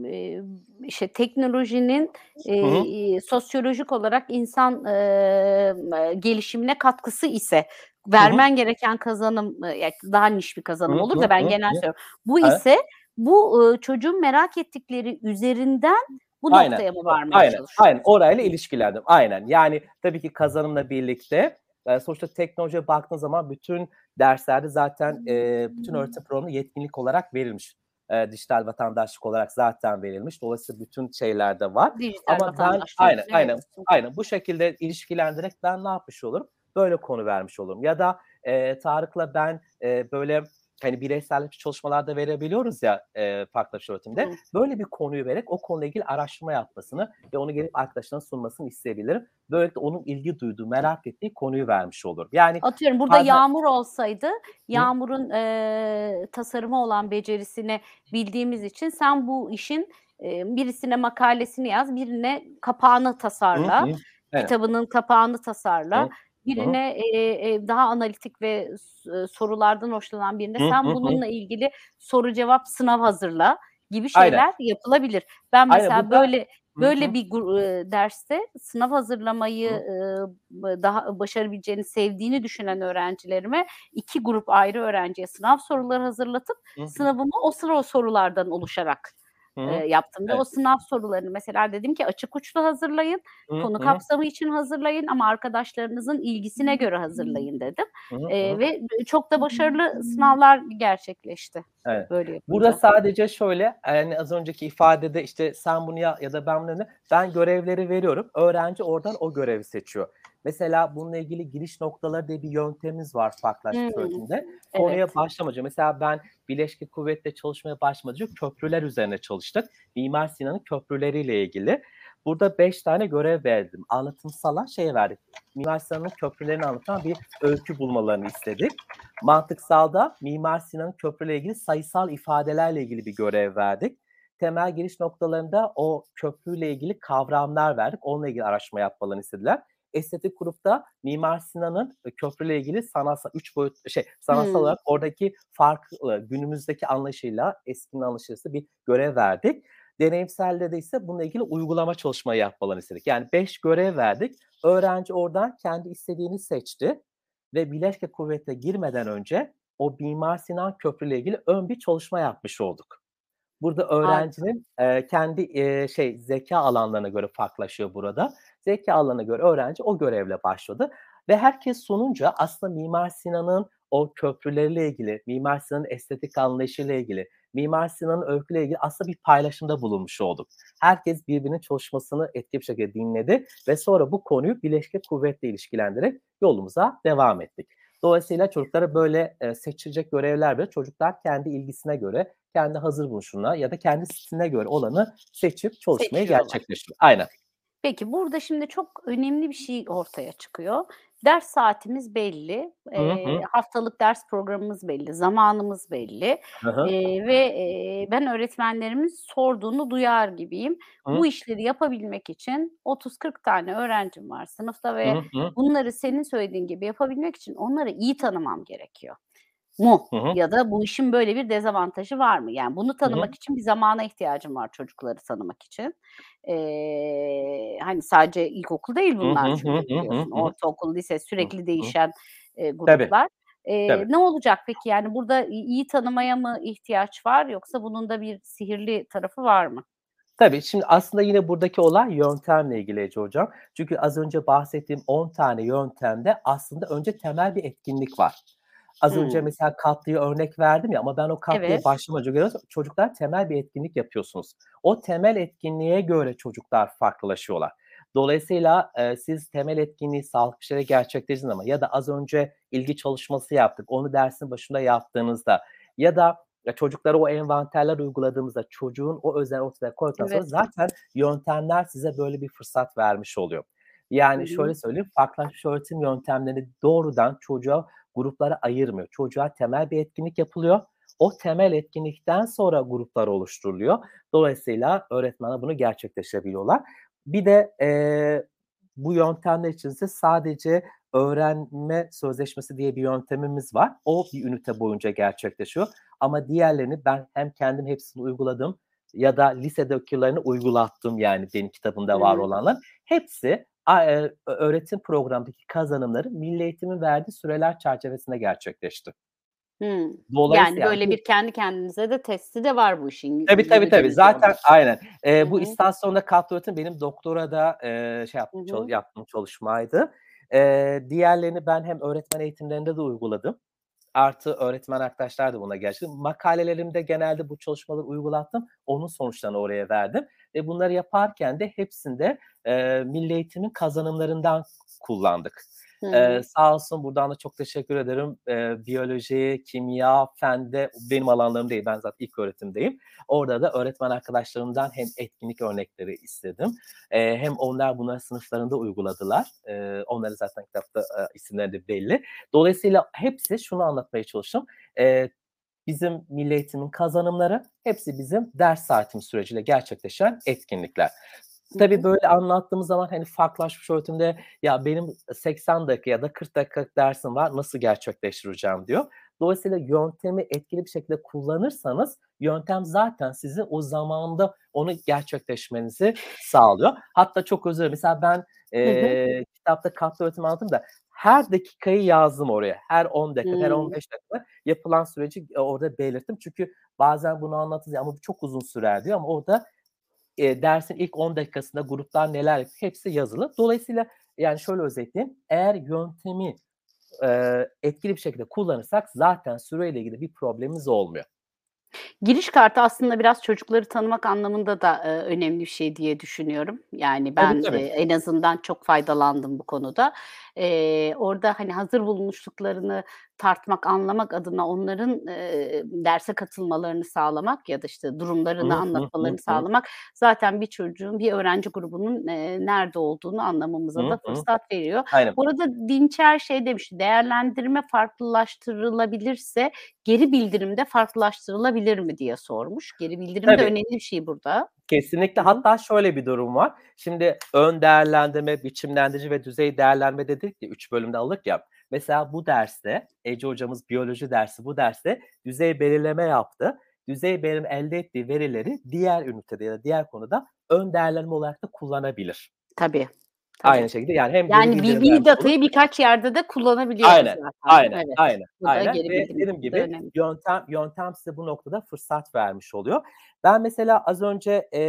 e, işte teknolojinin e, sosyolojik olarak insan e, gelişimine katkısı ise vermen gereken kazanım yani daha niş bir kazanım Hı olur da ben hı, genel söylüyorum. Bu Evet. ise bu e, çocuğun merak ettikleri üzerinden bu Aynen. noktaya mı varmaya Aynen, çalışıyorsun? aynen. Orayla ilişkilendim. Aynen. Yani tabii ki kazanımla birlikte e, sonuçta teknolojiye baktığın zaman bütün derslerde zaten e, bütün öğretim programı yetkinlik olarak verilmiş. E, dijital vatandaşlık olarak zaten verilmiş. Dolayısıyla bütün şeylerde var. Dijital Ama ben aynen evet. aynen aynen bu şekilde ilişkilendirerek ben ne yapmış olurum? Böyle konu vermiş olurum. Ya da e, Tarık'la ben e, böyle hani bireysel çalışmalarda verebiliyoruz ya e, farklı öğretimde. Hı. Böyle bir konuyu vererek o konuyla ilgili araştırma yapmasını ve onu gelip arkadaşlarına sunmasını isteyebilirim. Böylelikle onun ilgi duyduğu, merak ettiği konuyu vermiş olurum. Yani Atıyorum burada Bazen- Yağmur olsaydı Yağmur'un e, tasarımı olan becerisini bildiğimiz için sen bu işin e, birisine makalesini yaz, birine kapağını tasarla, Hı hı. Evet. kitabının kapağını tasarla, Hı. Birine e, e, daha analitik ve e, sorulardan hoşlanan birine sen bununla ilgili soru cevap sınav hazırla gibi Aynen. şeyler yapılabilir. Ben Aynen, mesela burada- böyle böyle hı. bir derste sınav hazırlamayı e, daha başarabileceğini sevdiğini düşünen öğrencilerime iki grup ayrı öğrenciye sınav soruları hazırlatıp Hı hı. sınavımı o sıra o sorulardan oluşarak E, yaptım ve o Evet. sınav sorularını mesela dedim ki açık uçlu hazırlayın, Hı konu kapsamı için hazırlayın ama arkadaşlarınızın ilgisine göre hazırlayın dedim. E, ve çok da başarılı sınavlar gerçekleşti. Evet. Böyle yapınca. Burada sadece şöyle yani az önceki ifadede işte sen bunu ya, ya da ben bunu ben görevleri veriyorum. Öğrenci oradan o görevi seçiyor. Mesela bununla ilgili giriş noktaları diye bir yöntemimiz var farklılaşmış Hmm, öğretimde. Konuya evet. başlamaca mesela ben Bileşki Kuvvet'te çalışmaya başlamaca köprüler üzerine çalıştık. Mimar Sinan'ın köprüleriyle ilgili. Burada beş tane görev verdim. Anlatımsala şey verdik. Mimar Sinan'ın köprülerini anlatan bir öykü bulmalarını istedik. Mantıksalda Mimar Sinan'ın köprüyle ilgili sayısal ifadelerle ilgili bir görev verdik. Temel giriş noktalarında o köprüyle ilgili kavramlar verdik. Onunla ilgili araştırma yapmalarını istediler. Estetik grupta Mimar Sinan'ın e, köprüyle ilgili sanatsal üç boyut şey sanatsal Hmm. olarak oradaki farklı günümüzdeki anlayışıyla eskinin anlayışıyla bir görev verdik. Deneyimselde de ise bununla ilgili uygulama çalışmayı yapmalarını istedik. Yani beş görev verdik. Öğrenci oradan kendi istediğini seçti ve Bileşke Kuvvet'e girmeden önce o Mimar Sinan Köprü ile ilgili ön bir çalışma yapmış olduk. Burada öğrencinin e, kendi e, şey zeka alanlarına göre farklılaşıyor burada. Zeka alanına göre öğrenci o görevle başladı ve herkes sonunca aslında Mimar Sinan'ın o köprüleriyle ilgili, Mimar Sinan'ın estetik anlayışıyla ilgili, Mimar Sinan'ın öyküyle ilgili aslında bir paylaşımda bulunmuş olduk. Herkes birbirinin çalışmasını etkili bir şekilde dinledi ve sonra bu konuyu Birleşik Kuvvet'le ilişkilendirerek yolumuza devam ettik. Dolayısıyla çocuklara böyle seçilecek görevler ve çocuklar kendi ilgisine göre, kendi hazır buluşuna ya da kendi stiline göre olanı seçip çalışmayı Seçiyorlar. gerçekleştiriyor. Aynen. Peki burada şimdi çok önemli bir şey ortaya çıkıyor. Ders saatimiz belli, Hı hı. eee, haftalık ders programımız belli, zamanımız belli Hı hı. Eee, ve eee, ben öğretmenlerimin sorduğunu duyar gibiyim. Hı. Bu işleri yapabilmek için 30-40 tane öğrencim var sınıfta ve Hı hı. bunları senin söylediğin gibi yapabilmek için onları iyi tanımam gerekiyor mu? Hı hı. Ya da bu işin böyle bir dezavantajı var mı? Yani bunu tanımak için bir zamana ihtiyacım var çocukları tanımak için. Eee, hani sadece ilkokul değil Hı bunlar hı, çünkü hı hı, biliyorsun. hı hı. Ortaokul, lise sürekli hı. değişen eee, Tabii. gruplar. Eee, Tabii. ne olacak peki? Yani burada iyi tanımaya mı ihtiyaç var yoksa bunun da bir sihirli tarafı var mı? Tabii şimdi aslında yine buradaki olay yöntemle ilgili Ece Hocam. Çünkü az önce bahsettiğim 10 tane yöntemde aslında önce temel bir etkinlik var. Az önce Hmm. mesela katlıyı örnek verdim ya ama ben o katlıya Evet. başlamaca göre çocuklar temel bir etkinlik yapıyorsunuz. O temel etkinliğe göre çocuklar farklılaşıyorlar. Dolayısıyla e, siz temel etkinliği sağlıklı şekilde gerçekleştirdiniz ama ya da az önce ilgi çalışması yaptık. Onu dersin başında yaptığınızda ya da ya çocuklara o envanterler uyguladığımızda çocuğun o özel ortaya koyduktan sonra Evet. zaten yöntemler size böyle bir fırsat vermiş oluyor. Yani şöyle söyleyeyim, farklılaşmış öğretim yöntemlerini doğrudan çocuğa gruplara ayırmıyor. Çocuğa temel bir etkinlik yapılıyor. O temel etkinlikten sonra gruplar oluşturuluyor. Dolayısıyla öğretmenler bunu gerçekleştirebiliyorlar. Bir de eee, bu yöntemler içinde sadece öğrenme sözleşmesi diye bir yöntemimiz var. O bir ünite boyunca gerçekleşiyor. Ama diğerlerini ben hem kendim hepsini uyguladım ya da lisedeki uygulattım yani benim kitabımda var olanlar. Hepsi e, öğretim programındaki kazanımları Milli Eğitim'in verdiği süreler çerçevesinde gerçekleşti. Hmm. Yani böyle bu- bir kendi kendinize de testi de var bu işin. Tabii tabii tabii. Zaten yolda. aynen. Ee, Hı bu istasyonda öğretim benim doktorada e, şey yaptım, hı. yaptığım çalışmaydı. Ee, diğerlerini ben hem öğretmen eğitimlerinde de uyguladım. Artı öğretmen arkadaşlar da buna gerçekten. Makalelerimde genelde bu çalışmaları uygulattım. Onun sonuçlarını oraya verdim. Ve bunları yaparken de hepsinde e, milli eğitimin kazanımlarından kullandık. Hı Ee, sağ olsun buradan da çok teşekkür ederim. Ee, biyoloji, kimya, fende benim alanlarım değil. Ben zaten ilk öğretimdeyim. Orada da öğretmen arkadaşlarımdan hem etkinlik örnekleri istedim. Ee, hem onlar bunları sınıflarında uyguladılar. Ee, onları zaten kitapta e, isimleri de belli. Dolayısıyla hepsi şunu anlatmaya çalıştım. Ee, bizim milli eğitimin kazanımları hepsi bizim ders saatimiz süreciyle gerçekleşen etkinlikler. Tabii böyle anlattığımız zaman hani farklılaşmış öğretimde ya benim 80 dakika ya da 40 dakika dersim var nasıl gerçekleştireceğim diyor. Dolayısıyla yöntemi etkili bir şekilde kullanırsanız yöntem zaten sizi o zamanda onu gerçekleşmenizi sağlıyor. Hatta çok özür. Mesela ben e, kitapta katlı öğretim anlattım da her dakikayı yazdım oraya. Her 10 dakika, hmm. her 15 dakika yapılan süreci orada belirttim. Çünkü bazen bunu anlatırız ama bu çok uzun sürer diyor ama orada e, dersin ilk 10 dakikasında gruplar neler yapıyor hepsi yazılı. Dolayısıyla yani şöyle özetleyeyim. Eğer yöntemi e, etkili bir şekilde kullanırsak zaten süreyle ilgili bir problemimiz olmuyor. Giriş kartı aslında biraz çocukları tanımak anlamında da e, önemli bir şey diye düşünüyorum. Yani ben tabii, tabii. E, en azından çok faydalandım bu konuda. E, orada hani hazır bulmuşluklarını tartmak, anlamak adına onların e, derse katılmalarını sağlamak ya da işte durumlarını anlatmalarını sağlamak zaten bir çocuğun, bir öğrenci grubunun e, nerede olduğunu anlamamıza da fırsat veriyor. Aynen. Burada Dinçer şey demiş, değerlendirme farklılaştırılabilirse geri bildirim de farklılaştırılabilir mi diye sormuş. Geri bildirim Tabii. de önemli bir şey burada. Kesinlikle. Hatta şöyle bir durum var. Şimdi ön değerlendirme, biçimlendirici ve düzey değerlendirme dedik ya, üç bölümde aldık ya. Mesela bu derste, Ece hocamız biyoloji dersi bu derste düzey belirleme yaptı. Düzey belirleme elde ettiği verileri diğer ünitede ya da diğer konuda ön değerlendirme olarak da kullanabilir. Tabii. Tabii. Aynı şekilde yani hem yani bir, bir datayı olur. birkaç yerde de kullanabiliyoruz aynen, zaten. Aynen, evet. aynen, aynen. Ve dediğim gibi önemli. yöntem yöntem size bu noktada fırsat vermiş oluyor. Ben mesela az önce e,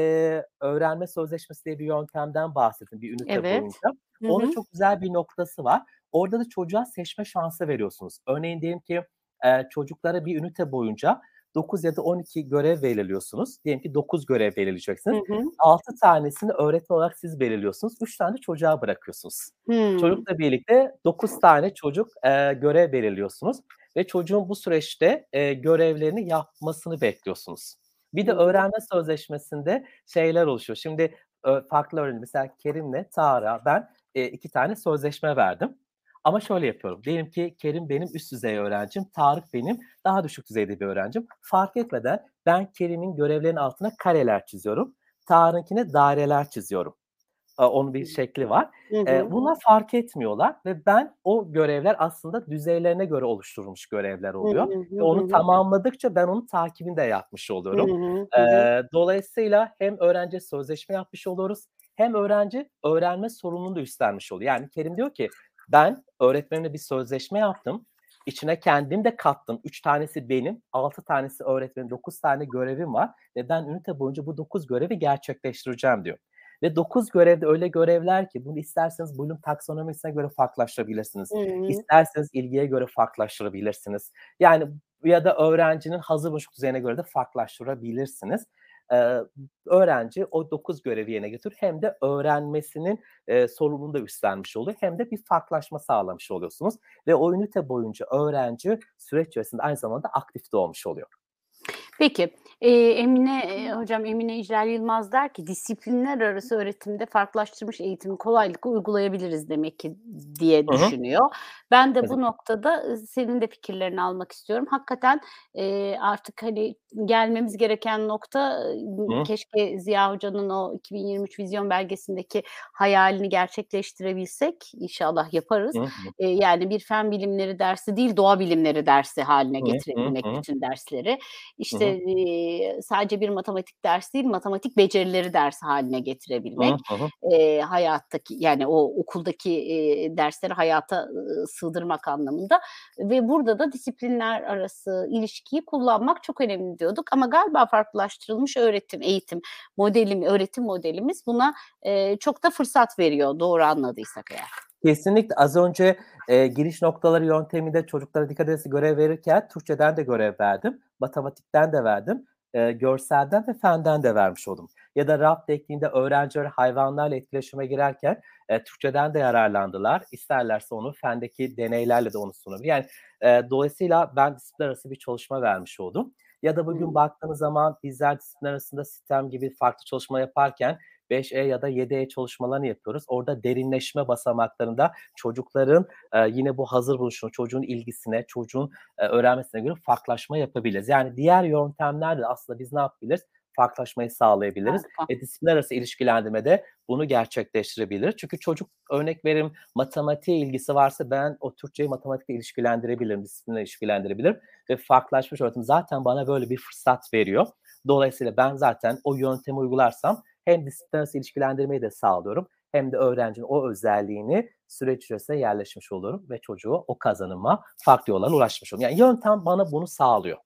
öğrenme sözleşmesi diye bir yöntemden bahsettim bir ünite evet. boyunca. Onun Hı-hı. çok güzel bir noktası var. Orada da çocuğa seçme şansı veriyorsunuz. Örneğin diyelim ki e, çocuklara bir ünite boyunca 9 ya da 12 görev belirliyorsunuz. Diyelim ki 9 görev belirleyeceksiniz. Hı hı. 6 tanesini öğretmen olarak siz belirliyorsunuz. 3 tane çocuğa bırakıyorsunuz. Hı. Çocukla birlikte 9 tane çocuk e, görev belirliyorsunuz. Ve çocuğun bu süreçte e, görevlerini yapmasını bekliyorsunuz. Bir de öğrenme sözleşmesinde şeyler oluşuyor. Şimdi farklı öğrenci mesela Kerim'le Tara ben e, iki tane sözleşme verdim. Ama şöyle yapıyorum. Diyelim ki Kerim benim üst düzey öğrencim, Tarık benim daha düşük düzeyde bir öğrencim. Fark etmeden ben Kerim'in görevlerinin altına kareler çiziyorum. Tarık'ınkine daireler çiziyorum. Onun bir şekli var. Hı. Bunlar fark etmiyorlar ve ben o görevler aslında düzeylerine göre oluşturulmuş görevler oluyor. Ve onu tamamladıkça ben onun takibini de yapmış oluyorum. Hı. Dolayısıyla hem öğrenci sözleşme yapmış oluruz hem öğrenci öğrenme sorumluluğunu da üstlenmiş oluyor. Yani Kerim diyor ki ben öğretmenimle bir sözleşme yaptım. İçine kendim de kattım. Üç tanesi benim, altı tanesi öğretmenin, dokuz tane görevim var. Ve ben ünite boyunca bu dokuz görevi gerçekleştireceğim diyor. Ve dokuz görevde öyle görevler ki bunu isterseniz bölüm taksonomisine göre farklılaştırabilirsiniz. Hı-hı. İsterseniz ilgiye göre farklılaştırabilirsiniz. Yani ya da öğrencinin hazır buçuk düzeyine göre de farklılaştırabilirsiniz öğrenci o dokuz görevi yerine götür hem de öğrenmesinin e, sorumluluğunu da üstlenmiş oluyor hem de bir farklılaşma sağlamış oluyorsunuz ve o ünite boyunca öğrenci süreç içerisinde aynı zamanda aktif de olmuş oluyor. Peki, eee, Emine, hocam Emine İclal Yılmaz der ki disiplinler arası öğretimde farklılaştırmış eğitimi kolaylıkla uygulayabiliriz demek ki diye Hı hı. düşünüyor. Ben de bu noktada senin de fikirlerini almak istiyorum. Hakikaten eee, artık hani gelmemiz gereken nokta Hı. keşke Ziya Hoca'nın o 2023 vizyon belgesindeki hayalini gerçekleştirebilsek. İnşallah yaparız. Eee, yani bir fen bilimleri dersi değil, doğa bilimleri dersi haline getirebilmek hı hı. bütün dersleri. İşte e, sadece bir matematik dersi değil, matematik becerileri dersi haline getirebilmek. Hı hı. E, hayattaki yani o okuldaki e, dersleri hayata e, sığdırmak anlamında ve burada da disiplinler arası ilişkiyi kullanmak çok önemli diyorduk. Ama galiba farklılaştırılmış öğretim, eğitim modelim, öğretim modelimiz buna e, çok da fırsat veriyor doğru anladıysak eğer. Kesinlikle az önce e, giriş noktaları yönteminde çocuklara dikkat edilmesi görev verirken Türkçeden de görev verdim, matematikten de verdim, e, görselden ve fenden de vermiş oldum. Ya da RAP tekniğinde öğrenciler hayvanlarla etkileşime girerken e, Türkçeden de yararlandılar. İsterlerse onu fendeki deneylerle de onu sunabilir. Yani e, dolayısıyla ben disiplin arası bir çalışma vermiş oldum. Ya da bugün hmm. baktığınız zaman bizler disiplin arasında sistem gibi farklı çalışma yaparken 5E ya da 7E çalışmalarını yapıyoruz. Orada derinleşme basamaklarında çocukların e, yine bu hazır buluşunu, çocuğun ilgisine, çocuğun e, öğrenmesine göre farklılaşma yapabiliriz. Yani diğer yöntemlerle aslında biz ne yapabiliriz? Farklılaşmayı sağlayabiliriz. Harika. E, disiplin arası ilişkilendirmede bunu gerçekleştirebilir. Çünkü çocuk örnek verim matematiğe ilgisi varsa ben o Türkçeyi matematikle ilişkilendirebilirim, disiplinle ilişkilendirebilirim ve farklılaşmış öğretim zaten bana böyle bir fırsat veriyor. Dolayısıyla ben zaten o yöntemi uygularsam hem disiplin arası ilişkilendirmeyi de sağlıyorum hem de öğrencinin o özelliğini süreç içerisinde yerleşmiş olurum ve çocuğu o kazanıma farklı yollarla ulaşmış olurum. Yani yöntem bana bunu sağlıyor.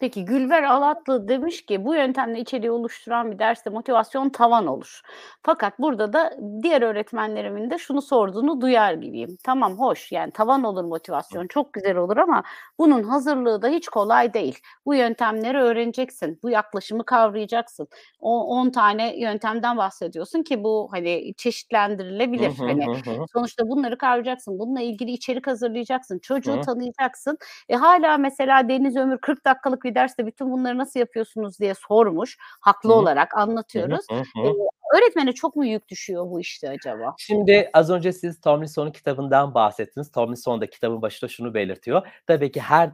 Peki Gülver Alatlı demiş ki bu yöntemle içeriği oluşturan bir derste motivasyon tavan olur. Fakat burada da diğer öğretmenlerimin de şunu sorduğunu duyar gibiyim. Tamam hoş yani tavan olur motivasyon çok güzel olur ama bunun hazırlığı da hiç kolay değil. Bu yöntemleri öğreneceksin. Bu yaklaşımı kavrayacaksın. O 10 tane yöntemden bahsediyorsun ki bu hani çeşitlendirilebilir. Hani sonuçta bunları kavrayacaksın. Bununla ilgili içerik hazırlayacaksın. Çocuğu tanıyacaksın. E hala mesela Deniz Ömür 40 dakikalık bir derste bütün bunları nasıl yapıyorsunuz diye sormuş. Haklı Hı olarak Hı hı, anlatıyoruz. hı hı. öğretmene çok mu yük düşüyor bu işte acaba? Şimdi az önce siz Tomlinson'un kitabından bahsettiniz. Tomlinson da kitabın başında şunu belirtiyor. Tabii ki her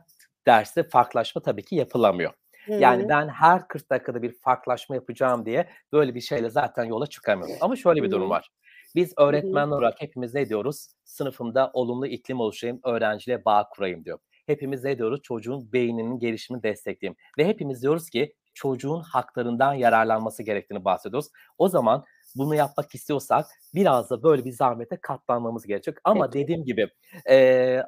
derste farklılaşma tabii ki yapılamıyor. Hı Yani ben her 40 dakikada bir farklılaşma yapacağım diye böyle bir şeyle zaten yola çıkamıyorum. Ama şöyle bir durum var. Biz öğretmenler olarak hepimiz ne diyoruz? Sınıfımda olumlu iklim oluşturayım, öğrenciyle bağ kurayım diyor. Hepimiz ne diyoruz? Çocuğun beyninin gelişimini destekleyeyim. Ve hepimiz diyoruz ki çocuğun haklarından yararlanması gerektiğini bahsediyoruz. O zaman bunu yapmak istiyorsak biraz da böyle bir zahmete katlanmamız gerekecek. Ama Peki. dediğim gibi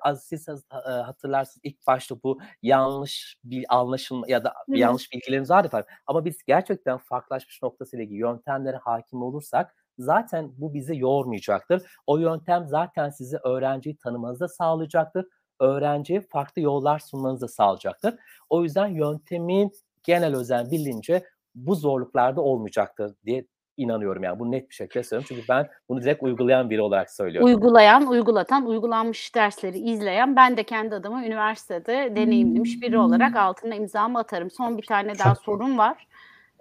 az siz e, hatırlarsınız ilk başta bu yanlış bir anlaşılma ya da Hı hı. yanlış bilgilerimiz var efendim. Ama biz gerçekten farklılaşmış noktasıyla ilgili yöntemlere hakim olursak zaten bu bizi yormayacaktır. O yöntem zaten sizi öğrenciyi tanımanızı da sağlayacaktır. Öğrenciye farklı yollar sunmanızı da sağlayacaktır. O yüzden yöntemin genel özen bilince bu zorluklarda olmayacaktır diye inanıyorum yani. Bunu net bir şekilde söylüyorum. Çünkü ben bunu direkt uygulayan biri olarak söylüyorum. Uygulayan, uygulatan, uygulanmış dersleri izleyen ben de kendi adıma üniversitede deneyimlemiş biri olarak altına imzamı atarım. Son bir tane daha Çok- sorum var.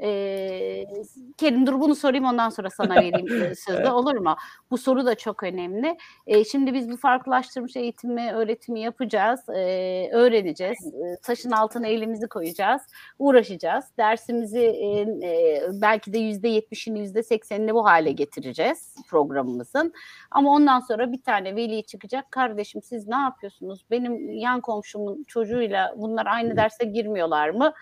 Ee, Kerim dur bunu sorayım ondan sonra sana vereyim sözü olur mu? Bu soru da çok önemli. Ee, şimdi biz bu farklılaştırmış eğitimi, öğretimi yapacağız, ee, öğreneceğiz, ee, taşın altına elimizi koyacağız, uğraşacağız. Dersimizi e, e, belki de yüzde yetmişini, yüzde seksenini bu hale getireceğiz programımızın. Ama ondan sonra bir tane veli çıkacak. Kardeşim siz ne yapıyorsunuz? Benim yan komşumun çocuğuyla bunlar aynı derse girmiyorlar mı?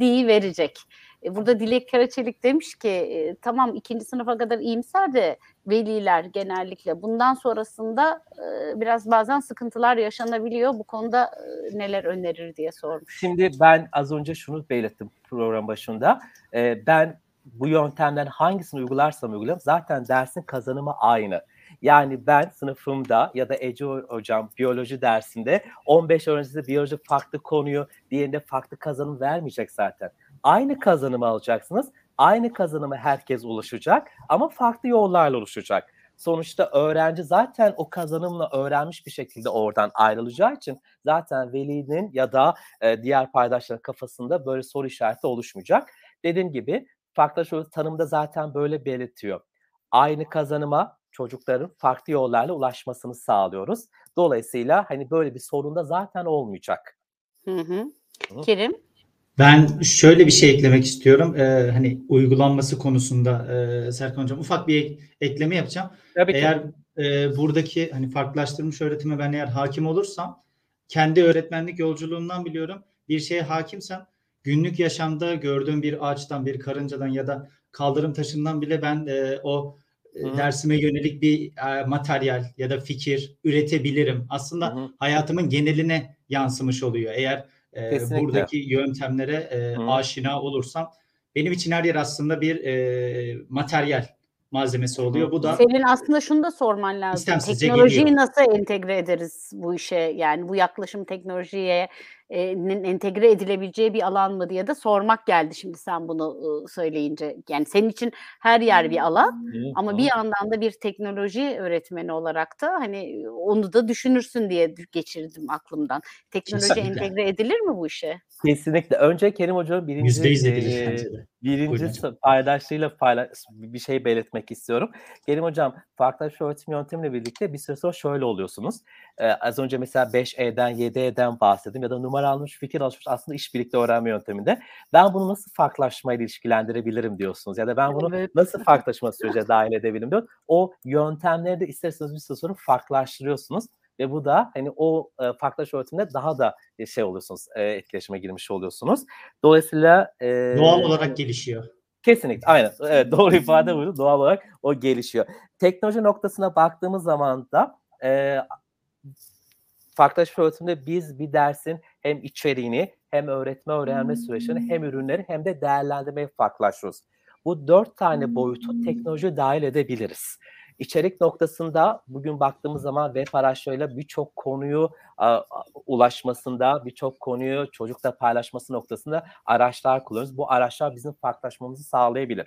diye verecek. E, Burada Dilek Karaçelik demiş ki e, tamam ikinci sınıfa kadar iyimser de veliler genellikle bundan sonrasında e, biraz bazen sıkıntılar yaşanabiliyor. Bu konuda neler önerir diye sormuş. Şimdi ben az önce şunu belirttim program başında. Ben bu yöntemden hangisini uygularsam uygularım zaten dersin kazanımı aynı. Yani ben sınıfımda ya da Ece hocam biyoloji dersinde 15 öğrencisi biyoloji farklı konuyu diğerinde farklı kazanım vermeyecek zaten. Aynı kazanımı alacaksınız. Aynı kazanıma herkes ulaşacak ama farklı yollarla ulaşacak. Sonuçta öğrenci zaten o kazanımla öğrenmiş bir şekilde oradan ayrılacağı için zaten velinin ya da e, diğer paydaşların kafasında böyle soru işareti oluşmayacak. Dediğim gibi farklılaşma tanımda zaten böyle belirtiyor. Aynı kazanıma çocukların farklı yollarla ulaşmasını sağlıyoruz. Dolayısıyla hani böyle bir sorun da zaten olmayacak. Hı hı. Hı. Kerim? Ben şöyle bir şey eklemek istiyorum. Ee, hani uygulanması konusunda e, Serkan Hocam ufak bir ek- ekleme yapacağım. Tabii ki. Eğer e, buradaki hani farklılaştırmış öğretime ben eğer hakim olursam kendi öğretmenlik yolculuğumdan biliyorum. Bir şeye hakimsem günlük yaşamda gördüğüm bir ağaçtan, bir karıncadan ya da kaldırım taşından bile ben e, o e, Hı. dersime yönelik bir e, materyal ya da fikir üretebilirim. Aslında hı. hayatımın geneline yansımış oluyor. Eğer e, Kesinlikle. buradaki yöntemlere e, Hı. aşina olursam benim için her yer aslında bir e, materyal malzemesi oluyor. Bu da Senin aslında şunu da sorman lazım. Teknolojiyi geliyor. nasıl entegre ederiz bu işe? Yani bu yaklaşım teknolojiye entegre edilebileceği bir alan mı diye de sormak geldi şimdi sen bunu söyleyince. Yani senin için her yer bir alan ama bir yandan da bir teknoloji öğretmeni olarak da hani onu da düşünürsün diye geçirdim aklımdan. Teknoloji Kesinlikle. entegre edilir mi bu işe? Kesinlikle. Önce Kerim Hoca'nın birinci e, birinci paydaşlığıyla paylaş, bir şey belirtmek istiyorum. Kerim Hocam farklı öğretim yöntemiyle birlikte bir süre sonra şöyle oluyorsunuz. Ee, az önce mesela 5E'den 7E'den bahsettim ya da numara almış fikir alışmış aslında iş birlikte öğrenme yönteminde. Ben bunu nasıl farklılaşmayla ilişkilendirebilerim diyorsunuz ya da ben bunu evet. nasıl farklılaşma sürece dahil edebilirim diyor. O yöntemleri de isterseniz bir süre sonra farklılaştırıyorsunuz ve bu da hani o e, farklılaş öğretimde daha da e, şey oluyorsunuz, e, etkileşime girmiş oluyorsunuz. Dolayısıyla e, doğal olarak gelişiyor. Kesinlikle aynen. Evet, doğru ifade buydu. Doğal olarak o gelişiyor. Teknoloji noktasına baktığımız zaman da e, farklılaşma öğretimde biz bir dersin hem içeriğini hem öğretme öğrenme süreçlerini hem ürünleri hem de değerlendirmeyi farklılaştırıyoruz. Bu dört tane boyutu teknoloji dahil edebiliriz. İçerik noktasında bugün baktığımız zaman web araçlarıyla birçok konuyu a, ulaşmasında, birçok konuyu çocukla paylaşması noktasında araçlar kullanıyoruz. Bu araçlar bizim farklılaşmamızı sağlayabilir.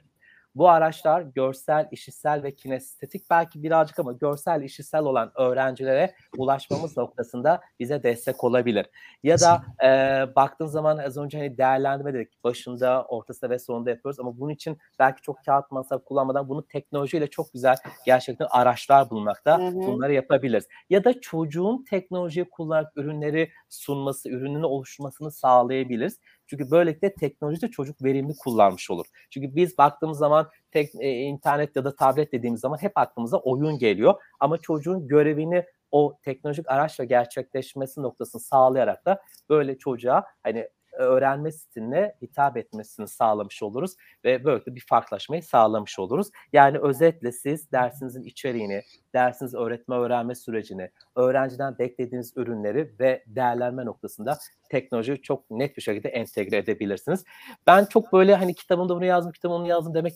Bu araçlar görsel, işitsel ve kinestetik belki birazcık ama görsel, işitsel olan öğrencilere ulaşmamız noktasında bize destek olabilir. Ya da e, baktığın zaman az önce hani değerlendirme dedik. Başında, ortasında ve sonunda yapıyoruz ama bunun için belki çok kağıt masa kullanmadan bunu teknolojiyle çok güzel gerçekten araçlar bulmakta. Hı hı. Bunları yapabiliriz. Ya da çocuğun teknolojiyi kullanarak ürünleri sunması, ürününü oluşturmasını sağlayabiliriz. Çünkü böylelikle teknolojide çocuk verimli kullanmış olur. Çünkü biz baktığımız zaman tek, e, internet ya da tablet dediğimiz zaman hep aklımıza oyun geliyor. Ama çocuğun görevini o teknolojik araçla gerçekleşmesi noktasını sağlayarak da böyle çocuğa hani öğrenme stiline hitap etmesini sağlamış oluruz ve böylelikle bir farklılaşmayı sağlamış oluruz. Yani özetle siz dersinizin içeriğini, dersiniz öğretme öğrenme sürecini, öğrenciden beklediğiniz ürünleri ve değerlenme noktasında teknolojiyi çok net bir şekilde entegre edebilirsiniz. Ben çok böyle hani kitabımda bunu yazdım, kitabımda bunu yazdım demek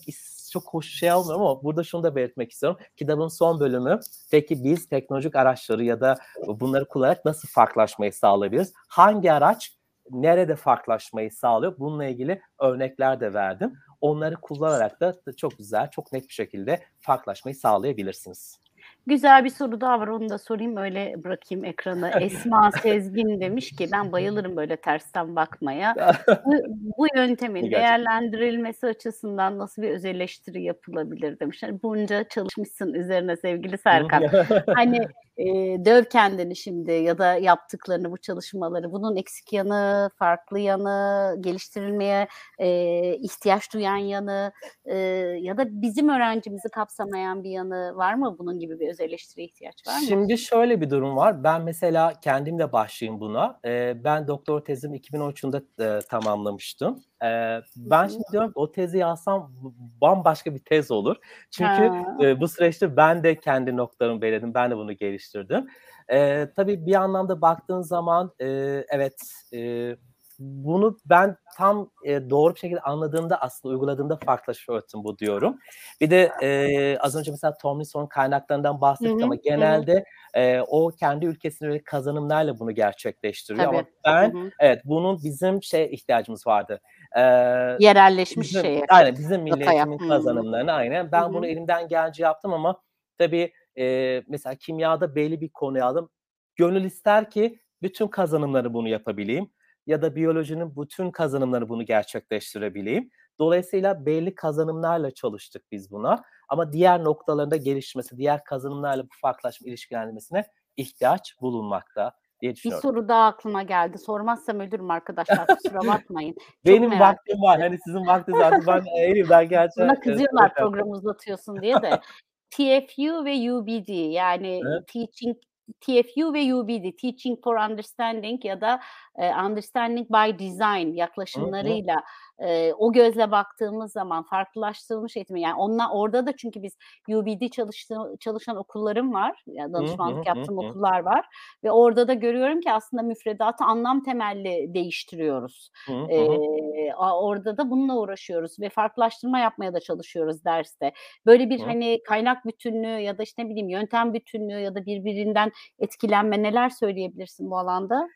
çok hoş şey almıyorum ama burada şunu da belirtmek istiyorum. Kitabın son bölümü peki biz teknolojik araçları ya da bunları kullanarak nasıl farklılaşmayı sağlayabiliriz? Hangi araç nerede farklılaşmayı sağlıyor? Bununla ilgili örnekler de verdim. Onları kullanarak da çok güzel, çok net bir şekilde farklılaşmayı sağlayabilirsiniz. Güzel bir soru daha var onu da sorayım öyle bırakayım ekranı. Esma Sezgin demiş ki ben bayılırım böyle tersten bakmaya. bu, bu yöntemin değerlendirilmesi açısından nasıl bir özelleştiri yapılabilir demiş. Yani bunca çalışmışsın üzerine sevgili Serkan. hani e, döv kendini şimdi ya da yaptıklarını bu çalışmaları bunun eksik yanı, farklı yanı, geliştirilmeye e, ihtiyaç duyan yanı e, ya da bizim öğrencimizi kapsamayan bir yanı var mı bunun gibi bir öz eleştiriye ihtiyaç var mı? Şimdi şöyle bir durum var. Ben mesela kendim de başlayayım buna. E, ben doktor tezimi 2013'ünde e, tamamlamıştım. E, ben şimdi diyorum o tezi yazsam bambaşka bir tez olur. Çünkü e, bu süreçte ben de kendi noktalarımı belirledim. Ben de bunu geliştirdim. E, tabii bir anlamda baktığın zaman e, evet e, bunu ben tam e, doğru bir şekilde anladığımda aslında uyguladığımda farklılaşıyor bu diyorum. Bir de e, az önce mesela Tomlinson kaynaklarından bahsettik hı hı, ama genelde hı. E, o kendi ülkesinin kazanımlarla bunu gerçekleştiriyor. Tabii. Ama ben hı hı. evet bunun bizim şey ihtiyacımız vardı. E, Yerelleşmiş bizim, şeye. Aynen bizim milletimin kazanımlarını aynen. Ben hı hı. bunu elimden gelince yaptım ama tabii e, mesela kimyada belli bir konuyu aldım. Gönül ister ki bütün kazanımları bunu yapabileyim ya da biyolojinin bütün kazanımları bunu gerçekleştirebileyim. Dolayısıyla belli kazanımlarla çalıştık biz buna. Ama diğer noktalarında gelişmesi, diğer kazanımlarla bu farklılaşma ilişkilendirmesine ihtiyaç bulunmakta diye düşünüyorum. Bir soru daha aklıma geldi. Sormazsam ölürüm arkadaşlar. Kusura bakmayın. Benim vaktim var. Hani sizin vaktiniz var. Ben elimden gerçekten. Bana kızıyorlar programı uzatıyorsun diye de. TFU ve UBD yani evet. Teaching TFU ve UBD Teaching for Understanding ya da e, Understanding by Design yaklaşımlarıyla hı. hı e, o gözle baktığımız zaman farklılaştırılmış eğitimi yani onlar orada da çünkü biz UBD çalıştığı, çalışan okullarım var. Yani danışmanlık yaptığım okullar var ve orada da görüyorum ki aslında müfredatı anlam temelli değiştiriyoruz. e, orada da bununla uğraşıyoruz ve farklılaştırma yapmaya da çalışıyoruz derste. Böyle bir hani kaynak bütünlüğü ya da işte ne bileyim yöntem bütünlüğü ya da birbirinden etkilenme neler söyleyebilirsin bu alanda?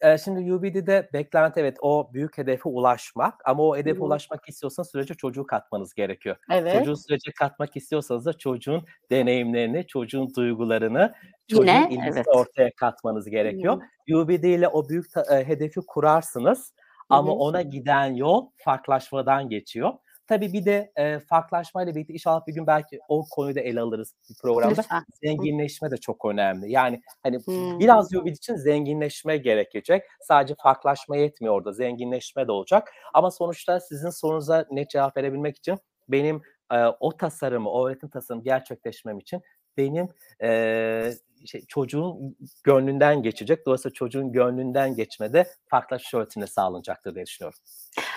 E, şimdi UBD'de beklenti evet o büyük hedefe ulaşmak ama o hedefe hı. ulaşmak istiyorsanız sürece çocuğu katmanız gerekiyor. Evet. Çocuğu sürece katmak istiyorsanız da çocuğun deneyimlerini, çocuğun duygularını, çocuğun Yine, ilgisini evet. ortaya katmanız gerekiyor. UBD ile o büyük ta- e, hedefi kurarsınız ama hı. ona giden yol farklılaşmadan geçiyor. Tabii bir de e, farklılaşmayla birlikte inşallah bir gün belki o konuyu da ele alırız bir programda. Lütfen. Zenginleşme de çok önemli. Yani hani Hmm. biraz UBD için zenginleşme gerekecek. Sadece farklılaşma yetmiyor orada. Zenginleşme de olacak. Ama sonuçta sizin sorunuza net cevap verebilmek için benim e, o tasarımı, o öğretim tasarımı gerçekleşmem için benim e, şey, çocuğun gönlünden geçecek. Dolayısıyla çocuğun gönlünden geçmede farklılaşma öğretimle sağlanacaktır diye düşünüyorum.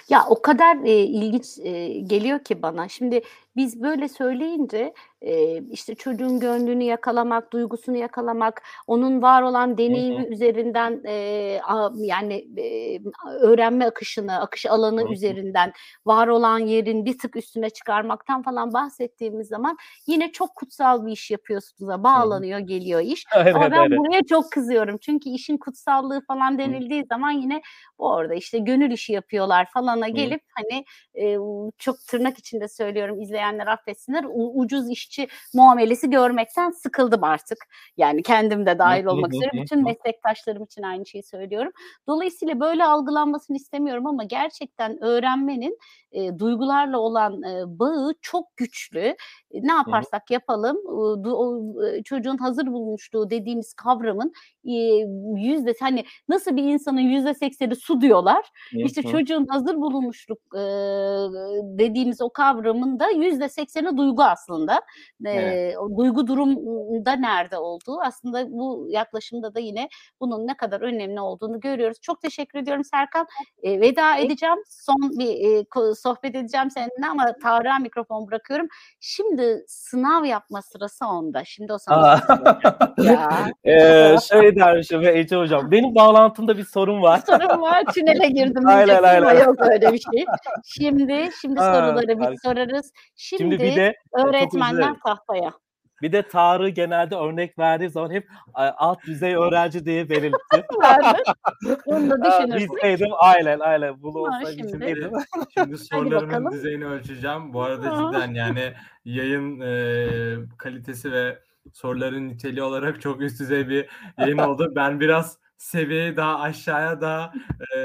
Ya o kadar e, ilginç e, geliyor ki bana. Şimdi biz böyle söyleyince e, işte çocuğun gönlünü yakalamak, duygusunu yakalamak, onun var olan deneyimi üzerinden e, a- yani e, öğrenme akışını, akış alanı Hı hı. üzerinden var olan yerin bir tık üstüne çıkarmaktan falan bahsettiğimiz zaman yine çok kutsal bir iş yapıyorsunuz. Bağlanıyor, geliyor iş. Evet, Ama ben evet. buraya çok kızıyorum. Çünkü işin kutsallığı falan denildiği zaman yine bu orada işte gönül işi yapıyorlar falana gelip hani e, çok tırnak içinde söylüyorum izleyenler affetsinler u- ucuz işçi muamelesi görmekten sıkıldım artık. Yani kendim de dahil Hı hı olmak hı üzere hı bütün hı. meslektaşlarım için aynı şeyi söylüyorum. Dolayısıyla böyle algılanmasını istemiyorum ama gerçekten öğrenmenin e, duygularla olan e, bağı çok güçlü. E, ne yaparsak yapalım o, çocuğun hazır bulmuşluğu dediğimiz kavramın yüzde hani nasıl bir insanın yüzde sekseni su diyorlar. Hı İşte çocuğun hazır bulunmuşluk dediğimiz o kavramın da yüzde sekseni duygu aslında. Evet. duygu durumda nerede olduğu aslında bu yaklaşımda da yine bunun ne kadar önemli olduğunu görüyoruz. Çok teşekkür ediyorum Serkan. E, veda edeceğim. Son bir sohbet edeceğim seninle ama Tarık'a mikrofon bırakıyorum. Şimdi sınav yapma sırası onda. Şimdi o sana. Ee, şöyle dermişim Ece Hocam. Benim bağlantımda bir sorun var. Sorun var. Tünele girdim Aynen, aynen. yok öyle bir şey. Şimdi şimdi Ha, soruları harika. sorarız. Şimdi, Şimdi bir de özür öğretmenler tahtaya. Bir de Tarık genelde örnek verdiği zaman hep alt düzey öğrenci diye belirtti. Bunu da düşünürsün. Bilseydim aynen aynen. Bunu olsa şimdi-. Şimdi sorularımın düzeyini ölçeceğim. Bu arada cidden yani yayın e, kalitesi ve soruların niteliği olarak çok üst düzey bir yayın oldu. Ben biraz seviyeyi daha aşağıya da e,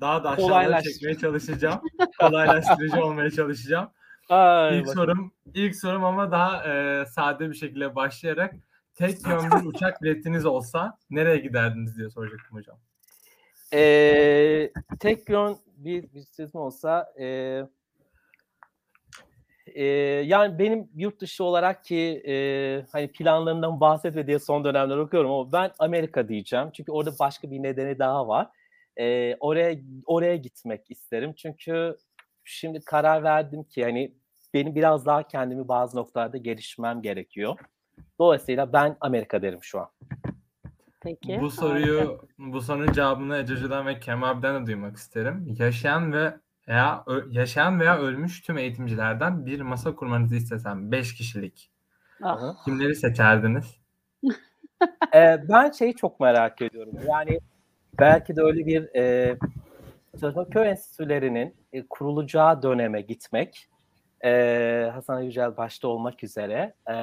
daha da aşağıya çekmeye çalışacağım. Kolaylaştırıcı olmaya çalışacağım. Ay, İlk sorum, ilk sorum ama daha e, sade bir şekilde başlayarak tek yön bir uçak biletiniz olsa nereye giderdiniz diye soracaktım hocam. Ee, tek yön bir, sözüm olsa e, e, yani benim yurt dışı olarak ki e, hani planlarından bahsetme diye son dönemler okuyorum ama ben Amerika diyeceğim. Çünkü orada başka bir nedeni daha var. E, oraya oraya gitmek isterim. Çünkü şimdi karar verdim ki hani benim biraz daha kendimi bazı noktalarda gelişmem gerekiyor. Dolayısıyla ben Amerika derim şu an. Peki. Bu soruyu, bu sorunun cevabını Ece Hoca'dan ve Kemal abiden de duymak isterim. Yaşayan ve veya ö- yaşayan veya ölmüş tüm eğitimcilerden bir masa kurmanızı istesem 5 kişilik. Ah, Kimleri seçerdiniz? Ee, ben şeyi çok merak ediyorum. Yani belki de öyle bir e, köy enstitülerinin e, kurulacağı döneme gitmek, e, Hasan Yücel başta olmak üzere, e,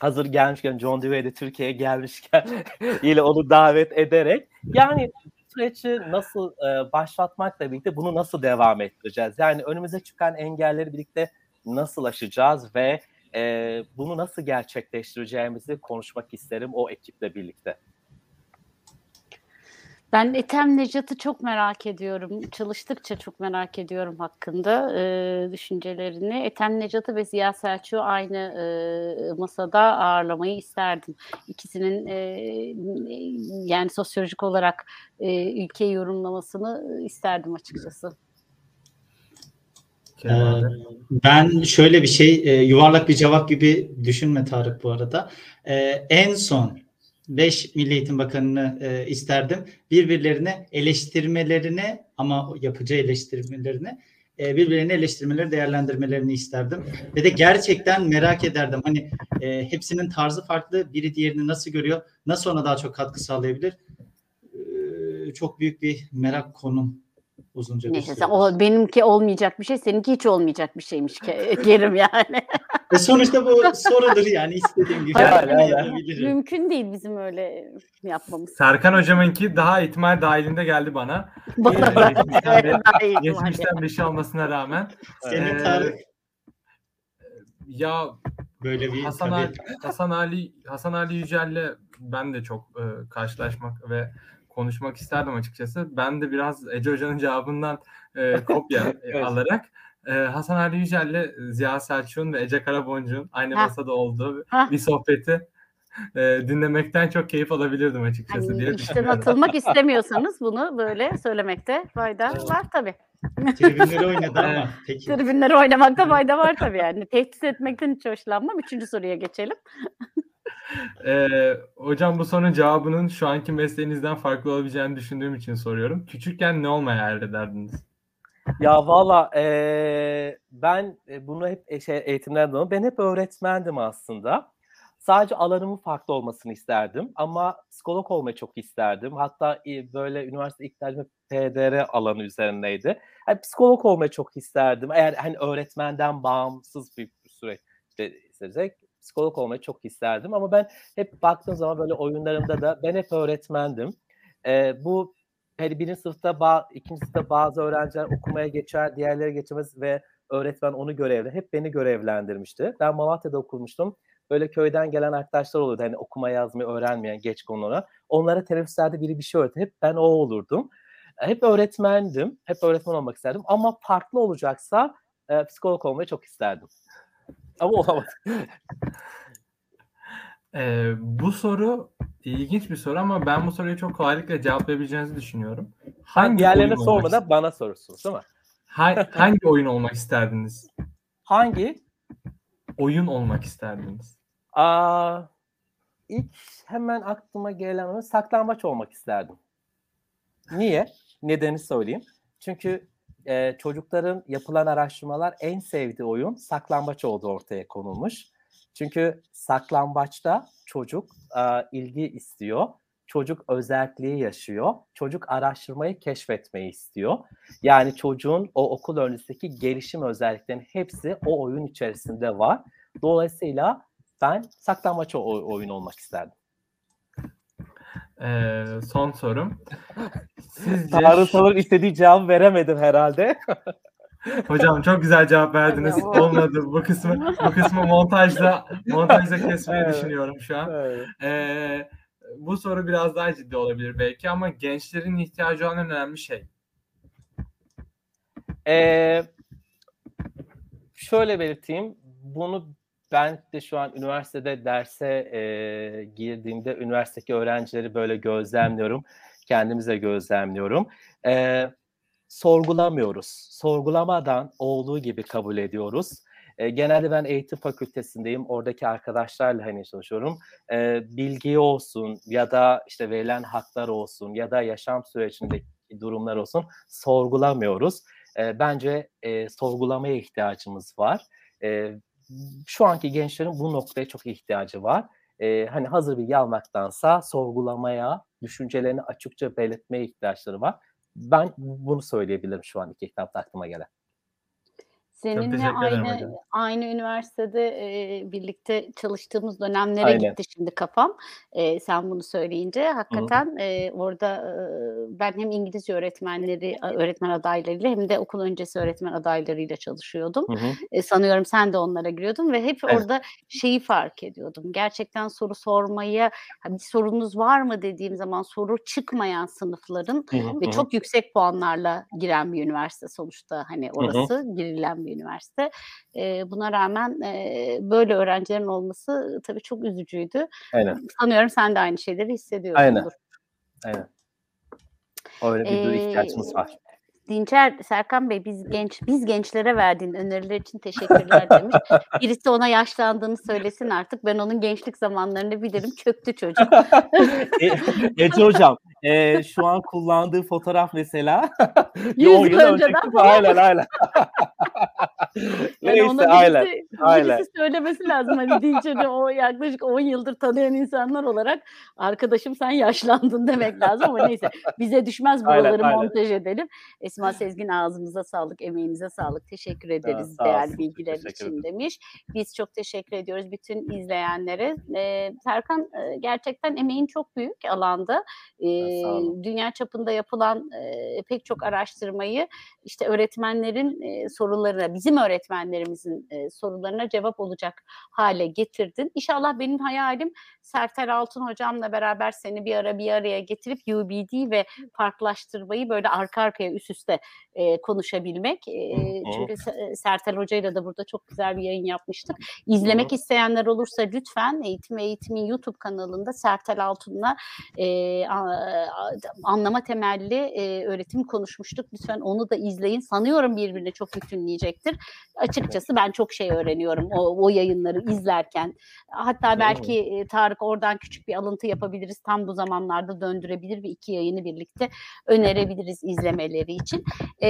hazır gelmişken John Dewey de Türkiye'ye gelmişken yine onu davet ederek, yani süreci nasıl e, başlatmakla birlikte bunu nasıl devam ettireceğiz? Yani önümüze çıkan engelleri birlikte nasıl aşacağız ve e, bunu nasıl gerçekleştireceğimizi konuşmak isterim o ekiple birlikte. Ben Ethem Necat'ı çok merak ediyorum. Çalıştıkça çok merak ediyorum hakkında e, düşüncelerini. Ethem Necat'ı ve Ziya Selçuk'u aynı e, masada ağırlamayı isterdim. İkisinin e, yani sosyolojik olarak e, ülkeyi yorumlamasını isterdim açıkçası. Ee. Ben şöyle bir şey yuvarlak bir cevap gibi düşünme Tarık bu arada. Ee, en son 5 Milli Eğitim Bakanı'nı e, isterdim. Birbirlerine eleştirmelerini ama yapıcı eleştirmelerini e, birbirlerini eleştirmeleri, değerlendirmelerini isterdim. Ve de gerçekten merak ederdim. Hani e, hepsinin tarzı farklı. Biri diğerini nasıl görüyor? Nasıl ona daha çok katkı sağlayabilir? Ee, çok büyük bir merak konum uzunca bir Neyse o, benimki olmayacak bir şey, seninki hiç olmayacak bir şeymiş Ke- Kerim yani. Ve sonuçta bu sorudur yani istediğim gibi Hayır, hayır. Mümkün değil bizim öyle yapmamız. Serkan hocamınki daha ihtimal dahilinde geldi bana. Bana Ee, geçmişten. Geçmişten bir şey olmasına rağmen. Senin Ee, Tarık Ya böyle bir Hasan tabii, Ali, Hasan Ali Hasan Ali Yücel'le ben de çok e, karşılaşmak ve konuşmak isterdim açıkçası. Ben de biraz Ece Hoca'nın cevabından e, kopya e, Evet. alarak e, Hasan Ali Yücel'le Ziya Selçuk'un ve Ece Karaboncuk'un aynı Ha. masada olduğu Ha. bir sohbeti e, dinlemekten çok keyif alabilirdim açıkçası Hani diye işten atılmak istemiyorsanız bunu böyle söylemekte fayda var tabii. tribünleri oynadı ama peki. Tribünleri oynamakta fayda var tabii yani. Tehdit etmekten hiç hoşlanmam. Üçüncü soruya geçelim. E, hocam bu sorunun cevabının şu anki mesleğinizden farklı olabileceğini düşündüğüm için soruyorum. Küçükken ne olmaya hayal ederdiniz? Ya valla eee, ben e, bunu hep e, şey, eğitimlerden dolayı ben hep öğretmendim aslında. Sadece alanımın farklı olmasını isterdim ama psikolog olmayı çok isterdim. Hatta e, böyle üniversite ilk tercihim PDR alanı üzerindeydi. Yani psikolog olmayı çok isterdim. Eğer hani öğretmenden bağımsız bir süreç işte, psikolog olmayı çok isterdim. Ama ben hep baktığım zaman böyle oyunlarımda da ben hep öğretmendim. Eee, bu hani birinci sınıfta, ba- ikinci sınıfta bazı öğrenciler okumaya geçer, diğerleri geçemez ve öğretmen onu görevli. Hep beni görevlendirmişti. Ben Malatya'da okumuştum. Böyle köyden gelen arkadaşlar olurdu. Hani okuma yazmayı öğrenmeyen geç konulara. Onlara teneffüslerde biri bir şey öğretti. Hep ben o olurdum. Hep öğretmendim. Hep öğretmen olmak isterdim. Ama farklı olacaksa e, psikolog olmayı çok isterdim. Ama olamadı. Ee, bu soru ilginç bir soru ama ben bu soruyu çok kolaylıkla cevaplayabileceğinizi düşünüyorum. Hangi Diğerlerine sormadan bana sorursunuz değil mi? Ha- hangi oyun olmak isterdiniz? Hangi? Oyun olmak isterdiniz. Aa, ilk hemen aklıma gelen saklambaç olmak isterdim. Niye? Nedeni söyleyeyim. Çünkü e, çocukların yapılan araştırmalar en sevdiği oyun saklambaç olduğu ortaya konulmuş. Çünkü saklambaçta çocuk e, ilgi istiyor. Çocuk özelliği yaşıyor. Çocuk araştırmayı keşfetmeyi istiyor. Yani çocuğun o okul öncesindeki gelişim özelliklerinin hepsi o oyun içerisinde var. Dolayısıyla ben saklambaç oyun olmak isterdim. Ee, son sorum. Sizce Tanrı sanırım istediği cevabı veremedim herhalde. hocam çok güzel cevap verdiniz. Evet. Olmadı bu kısmı. Bu kısmı montajda montajda kesmeyi Evet. düşünüyorum şu an. Ee, bu soru biraz daha ciddi olabilir belki ama gençlerin ihtiyacı olan en önemli şey. Ee, şöyle belirteyim. Bunu ben de şu an üniversitede derse e, girdiğimde üniversitedeki öğrencileri böyle gözlemliyorum. Kendimize gözlemliyorum. Ee, sorgulamıyoruz. Sorgulamadan olduğu gibi kabul ediyoruz. E, genelde ben eğitim fakültesindeyim. Oradaki arkadaşlarla hani çalışıyorum. E, bilgi olsun ya da işte verilen haklar olsun ya da yaşam sürecindeki durumlar olsun sorgulamıyoruz. E, bence e, sorgulamaya ihtiyacımız var. E, şu anki gençlerin bu noktaya çok ihtiyacı var. E, hani hazır bilgi almaktansa sorgulamaya, düşüncelerini açıkça belirtmeye ihtiyaçları var. Ben bunu söyleyebilirim şu an iki kitapta aklıma gelen. Seninle aynı hocam. aynı üniversitede e, birlikte çalıştığımız dönemlere Aynen. gitti şimdi kafam. E, sen bunu söyleyince hakikaten e, orada e, ben hem İngilizce öğretmenleri öğretmen adaylarıyla hem de okul öncesi öğretmen adaylarıyla çalışıyordum. Hı hı. E, sanıyorum sen de onlara giriyordun ve hep Evet. orada şeyi fark ediyordum. Gerçekten soru sormaya "Ha, bir sorunuz var mı dediğim zaman soru çıkmayan sınıfların Hı hı, ve hı hı. çok yüksek puanlarla giren bir üniversite sonuçta hani orası girilen bir üniversite. Eee, buna rağmen eee, böyle öğrencilerin olması tabii çok üzücüydü. Aynen. Sanıyorum sen de aynı şeyleri hissediyorsundur. Aynen. Öyle bir Ee, ihtiyacımız var. Dinçer Serkan Bey biz genç biz gençlere verdiğin öneriler için teşekkürler demiş. Birisi ona yaşlandığını söylesin artık. Ben onun gençlik zamanlarını bilirim. Çöktü çocuk. E, Ece hocam, e, şu an kullandığı fotoğraf mesela bir Yüz 10 yıl önceden önceki aynen aynen. Yani Neyse, ona aynen, birisi, aynen. birisi söylemesi lazım. Hani Dinçer'i o yaklaşık 10 yıldır tanıyan insanlar olarak arkadaşım sen yaşlandın demek lazım ama neyse bize düşmez Aynen, buraları aynen. montaj edelim. Esma Sezgin ağzınıza sağlık, emeğinize sağlık. Teşekkür ederiz sağ değerli bilgiler için demiş. Biz çok teşekkür ediyoruz bütün izleyenlere. Ee, Serkan gerçekten emeğin çok büyük alanda. Ee. Dünya çapında yapılan e, pek çok araştırmayı işte öğretmenlerin e, sorularına, bizim öğretmenlerimizin e, sorularına cevap olacak hale getirdin. İnşallah benim hayalim Sertel Altun hocamla beraber seni bir ara bir araya getirip UBD ve farklılaştırmayı böyle arka arkaya üst üste e, konuşabilmek. E, çünkü Se- Sertel hocayla da burada çok güzel bir yayın yapmıştık. İzlemek isteyenler olursa lütfen Eğitim ve Eğitim'in YouTube kanalında Sertel Altun'la e, anlama temelli e, öğretim konuşmuştuk. Lütfen onu da izleyin. Sanıyorum birbirini çok bütünleyecektir. Açıkçası ben çok şey öğreniyorum o, o yayınları izlerken. Hatta belki e, Tarık oradan küçük bir alıntı yapabiliriz. Tam bu zamanlarda döndürebilir ve iki yayını birlikte önerebiliriz izlemeleri için. E,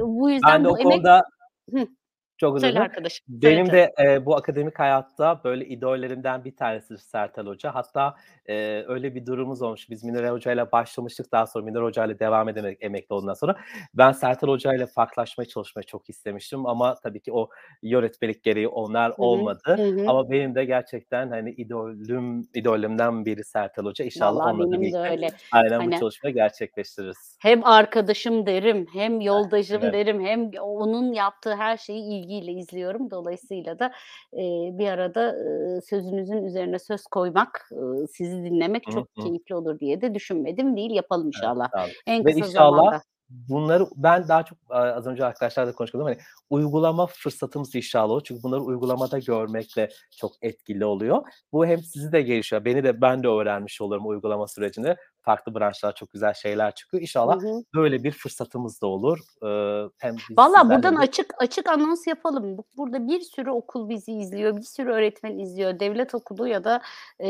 bu yüzden Ben de bu o emek... konuda Hı. Çok Söyle dilerim. arkadaşım. söyle Benim canım. de e, bu akademik hayatta böyle idollerimden bir tanesi Sertel Hoca. Hatta e, öyle bir durumumuz olmuş. Biz Münir Hoca ile başlamıştık. Daha sonra Münir Hoca ile devam edemedik emekli olduktan sonra. Ben Sertel Hoca ile farklılaşmaya çalışmayı çok istemiştim. Ama tabii ki o yönetmelik gereği onlar hı. olmadı. Hı hı. Ama benim de gerçekten hani idolüm, idolümden biri Sertel Hoca. İnşallah Vallahi onunla birlikte öyle. aynen Hani- bu çalışmayı gerçekleştiririz. Hem arkadaşım derim, hem yoldaşım Evet. derim, hem onun yaptığı her şeyi ilgiyle izliyorum. Dolayısıyla da e, bir arada e, sözünüzün üzerine söz koymak, e, sizi dinlemek Hı çok keyifli olur diye de düşünmedim değil. Yapalım Evet, inşallah. olun. En Ve kısa inşallah zamanda. bunları ben daha çok az önce arkadaşlarla konuşuyordum hani uygulama fırsatımız inşallah olur. Çünkü bunları uygulamada görmek de çok etkili oluyor. Bu hem sizi de gelişiyor. Beni de ben de öğrenmiş olurum uygulama sürecinde. Farklı branşlar çok güzel şeyler çıkıyor. Hı İnşallah hı. böyle bir fırsatımız da olur. Ee, hem Valla buradan de- açık açık anons yapalım. Bu- Burada bir sürü okul bizi izliyor, bir sürü öğretmen izliyor. Devlet okulu ya da e,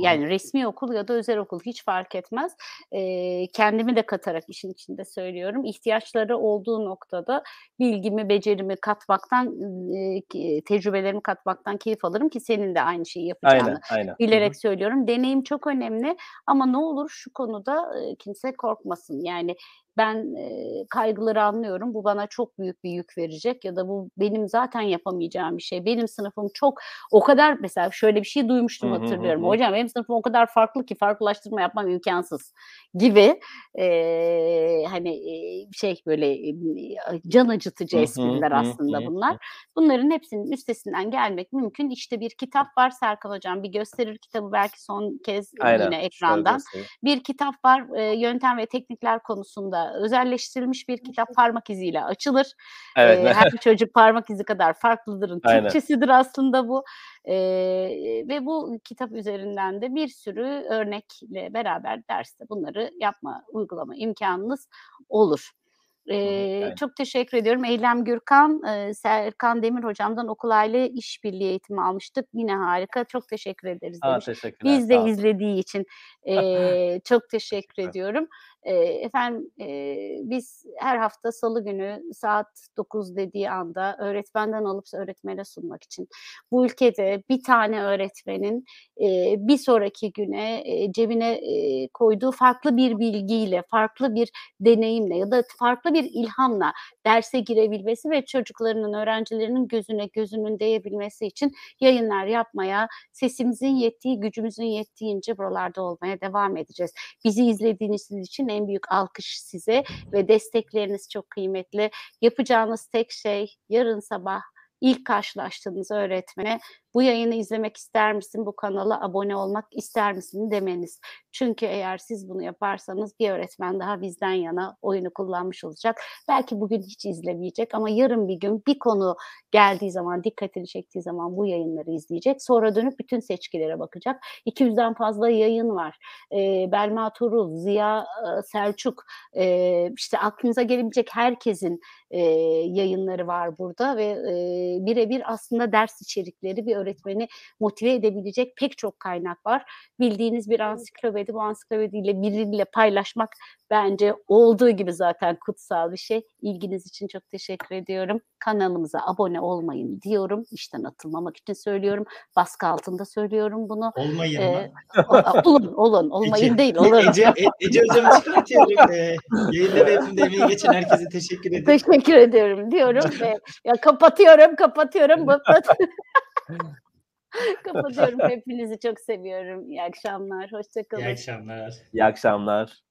yani resmi okul ya da özel okul hiç fark etmez. E, kendimi de katarak işin içinde söylüyorum. İhtiyaçları olduğu noktada bilgimi, becerimi katmaktan, e, tecrübelerimi katmaktan keyif alırım ki senin de aynı şeyi yapacağını Aynen, aynen. Hı hı. bilerek söylüyorum. Deneyim çok önemli ama ne olur şu konuda kimse korkmasın. Yani ben e, kaygıları anlıyorum. Bu bana çok büyük bir yük verecek ya da bu benim zaten yapamayacağım bir şey. Benim sınıfım çok o kadar mesela şöyle bir şey duymuştum Hı hı hı hatırlıyorum. hı. Hocam benim sınıfım o kadar farklı ki farklılaştırma yapmam imkansız gibi e, hani şey böyle can acıtıcı Hı hı, espriler hı aslında hı, bunlar. hı. Bunların hepsinin üstesinden gelmek mümkün. İşte bir kitap var Serkan Hocam. Bir gösterir kitabı belki son kez Aynen. yine ekrandan. Bir kitap var e, yöntem ve teknikler konusunda özelleştirilmiş bir kitap parmak iziyle açılır. Evet. E, her çocuk parmak izi kadar farklıdırın Aynen. Türkçesidir aslında bu. E, ve bu kitap üzerinden de bir sürü örnekle beraber derste bunları yapma, uygulama imkanınız olur. E, aynen. çok teşekkür ediyorum. Eylem Gürkan, e, Serkan Demir hocamdan okul aile işbirliği eğitimi almıştık. Yine harika. Çok teşekkür ederiz Aa, demiş. teşekkürler. Biz de izlediği için eee, çok teşekkür ediyorum. Efendim biz her hafta salı günü saat 9 dediği anda öğretmenden alıp öğretmene sunmak için bu ülkede bir tane öğretmenin bir sonraki güne cebine koyduğu farklı bir bilgiyle, farklı bir deneyimle ya da farklı bir ilhamla derse girebilmesi ve çocuklarının, öğrencilerinin gözüne gözünün değebilmesi için yayınlar yapmaya, sesimizin yettiği, gücümüzün yettiğince buralarda olmaya devam edeceğiz. Bizi izlediğiniz için en büyük alkış size ve destekleriniz çok kıymetli. Yapacağınız tek şey yarın sabah ilk karşılaştığınız öğretmene bu yayını izlemek ister misin, bu kanala abone olmak ister misin demeniz. Çünkü eğer siz bunu yaparsanız bir öğretmen daha bizden yana oyunu kullanmış olacak. Belki bugün hiç izlemeyecek ama yarın bir gün bir konu geldiği zaman, dikkatini çektiği zaman bu yayınları izleyecek. Sonra dönüp bütün seçkilere bakacak. 200'den fazla yayın var. Ee, Belma Turul, Ziya e, Selçuk, e, işte aklınıza gelebilecek herkesin e, yayınları var burada ve e, birebir aslında ders içerikleri bir öğretmeni motive edebilecek pek çok kaynak var. Bildiğiniz bir ansiklopedi, bu ansiklopediyle biriyle paylaşmak bence olduğu gibi zaten kutsal bir şey. İlginiz için çok teşekkür ediyorum. kanalımıza abone olmayın diyorum. İşten atılmamak için söylüyorum. Baskı altında söylüyorum bunu. Olmayın Ee, olun, olun. Olmayın Ece- değil, olun. Ece, E- Ece hocamı çıkartıyorum. Ee, yayında ve yapımda emeği geçen herkese teşekkür ederim. Teşekkür ediyorum diyorum ve ya kapatıyorum, kapatıyorum. kapatıyorum. Hepinizi çok seviyorum. İyi akşamlar. İyi Hoşçakalın. akşamlar. İyi akşamlar.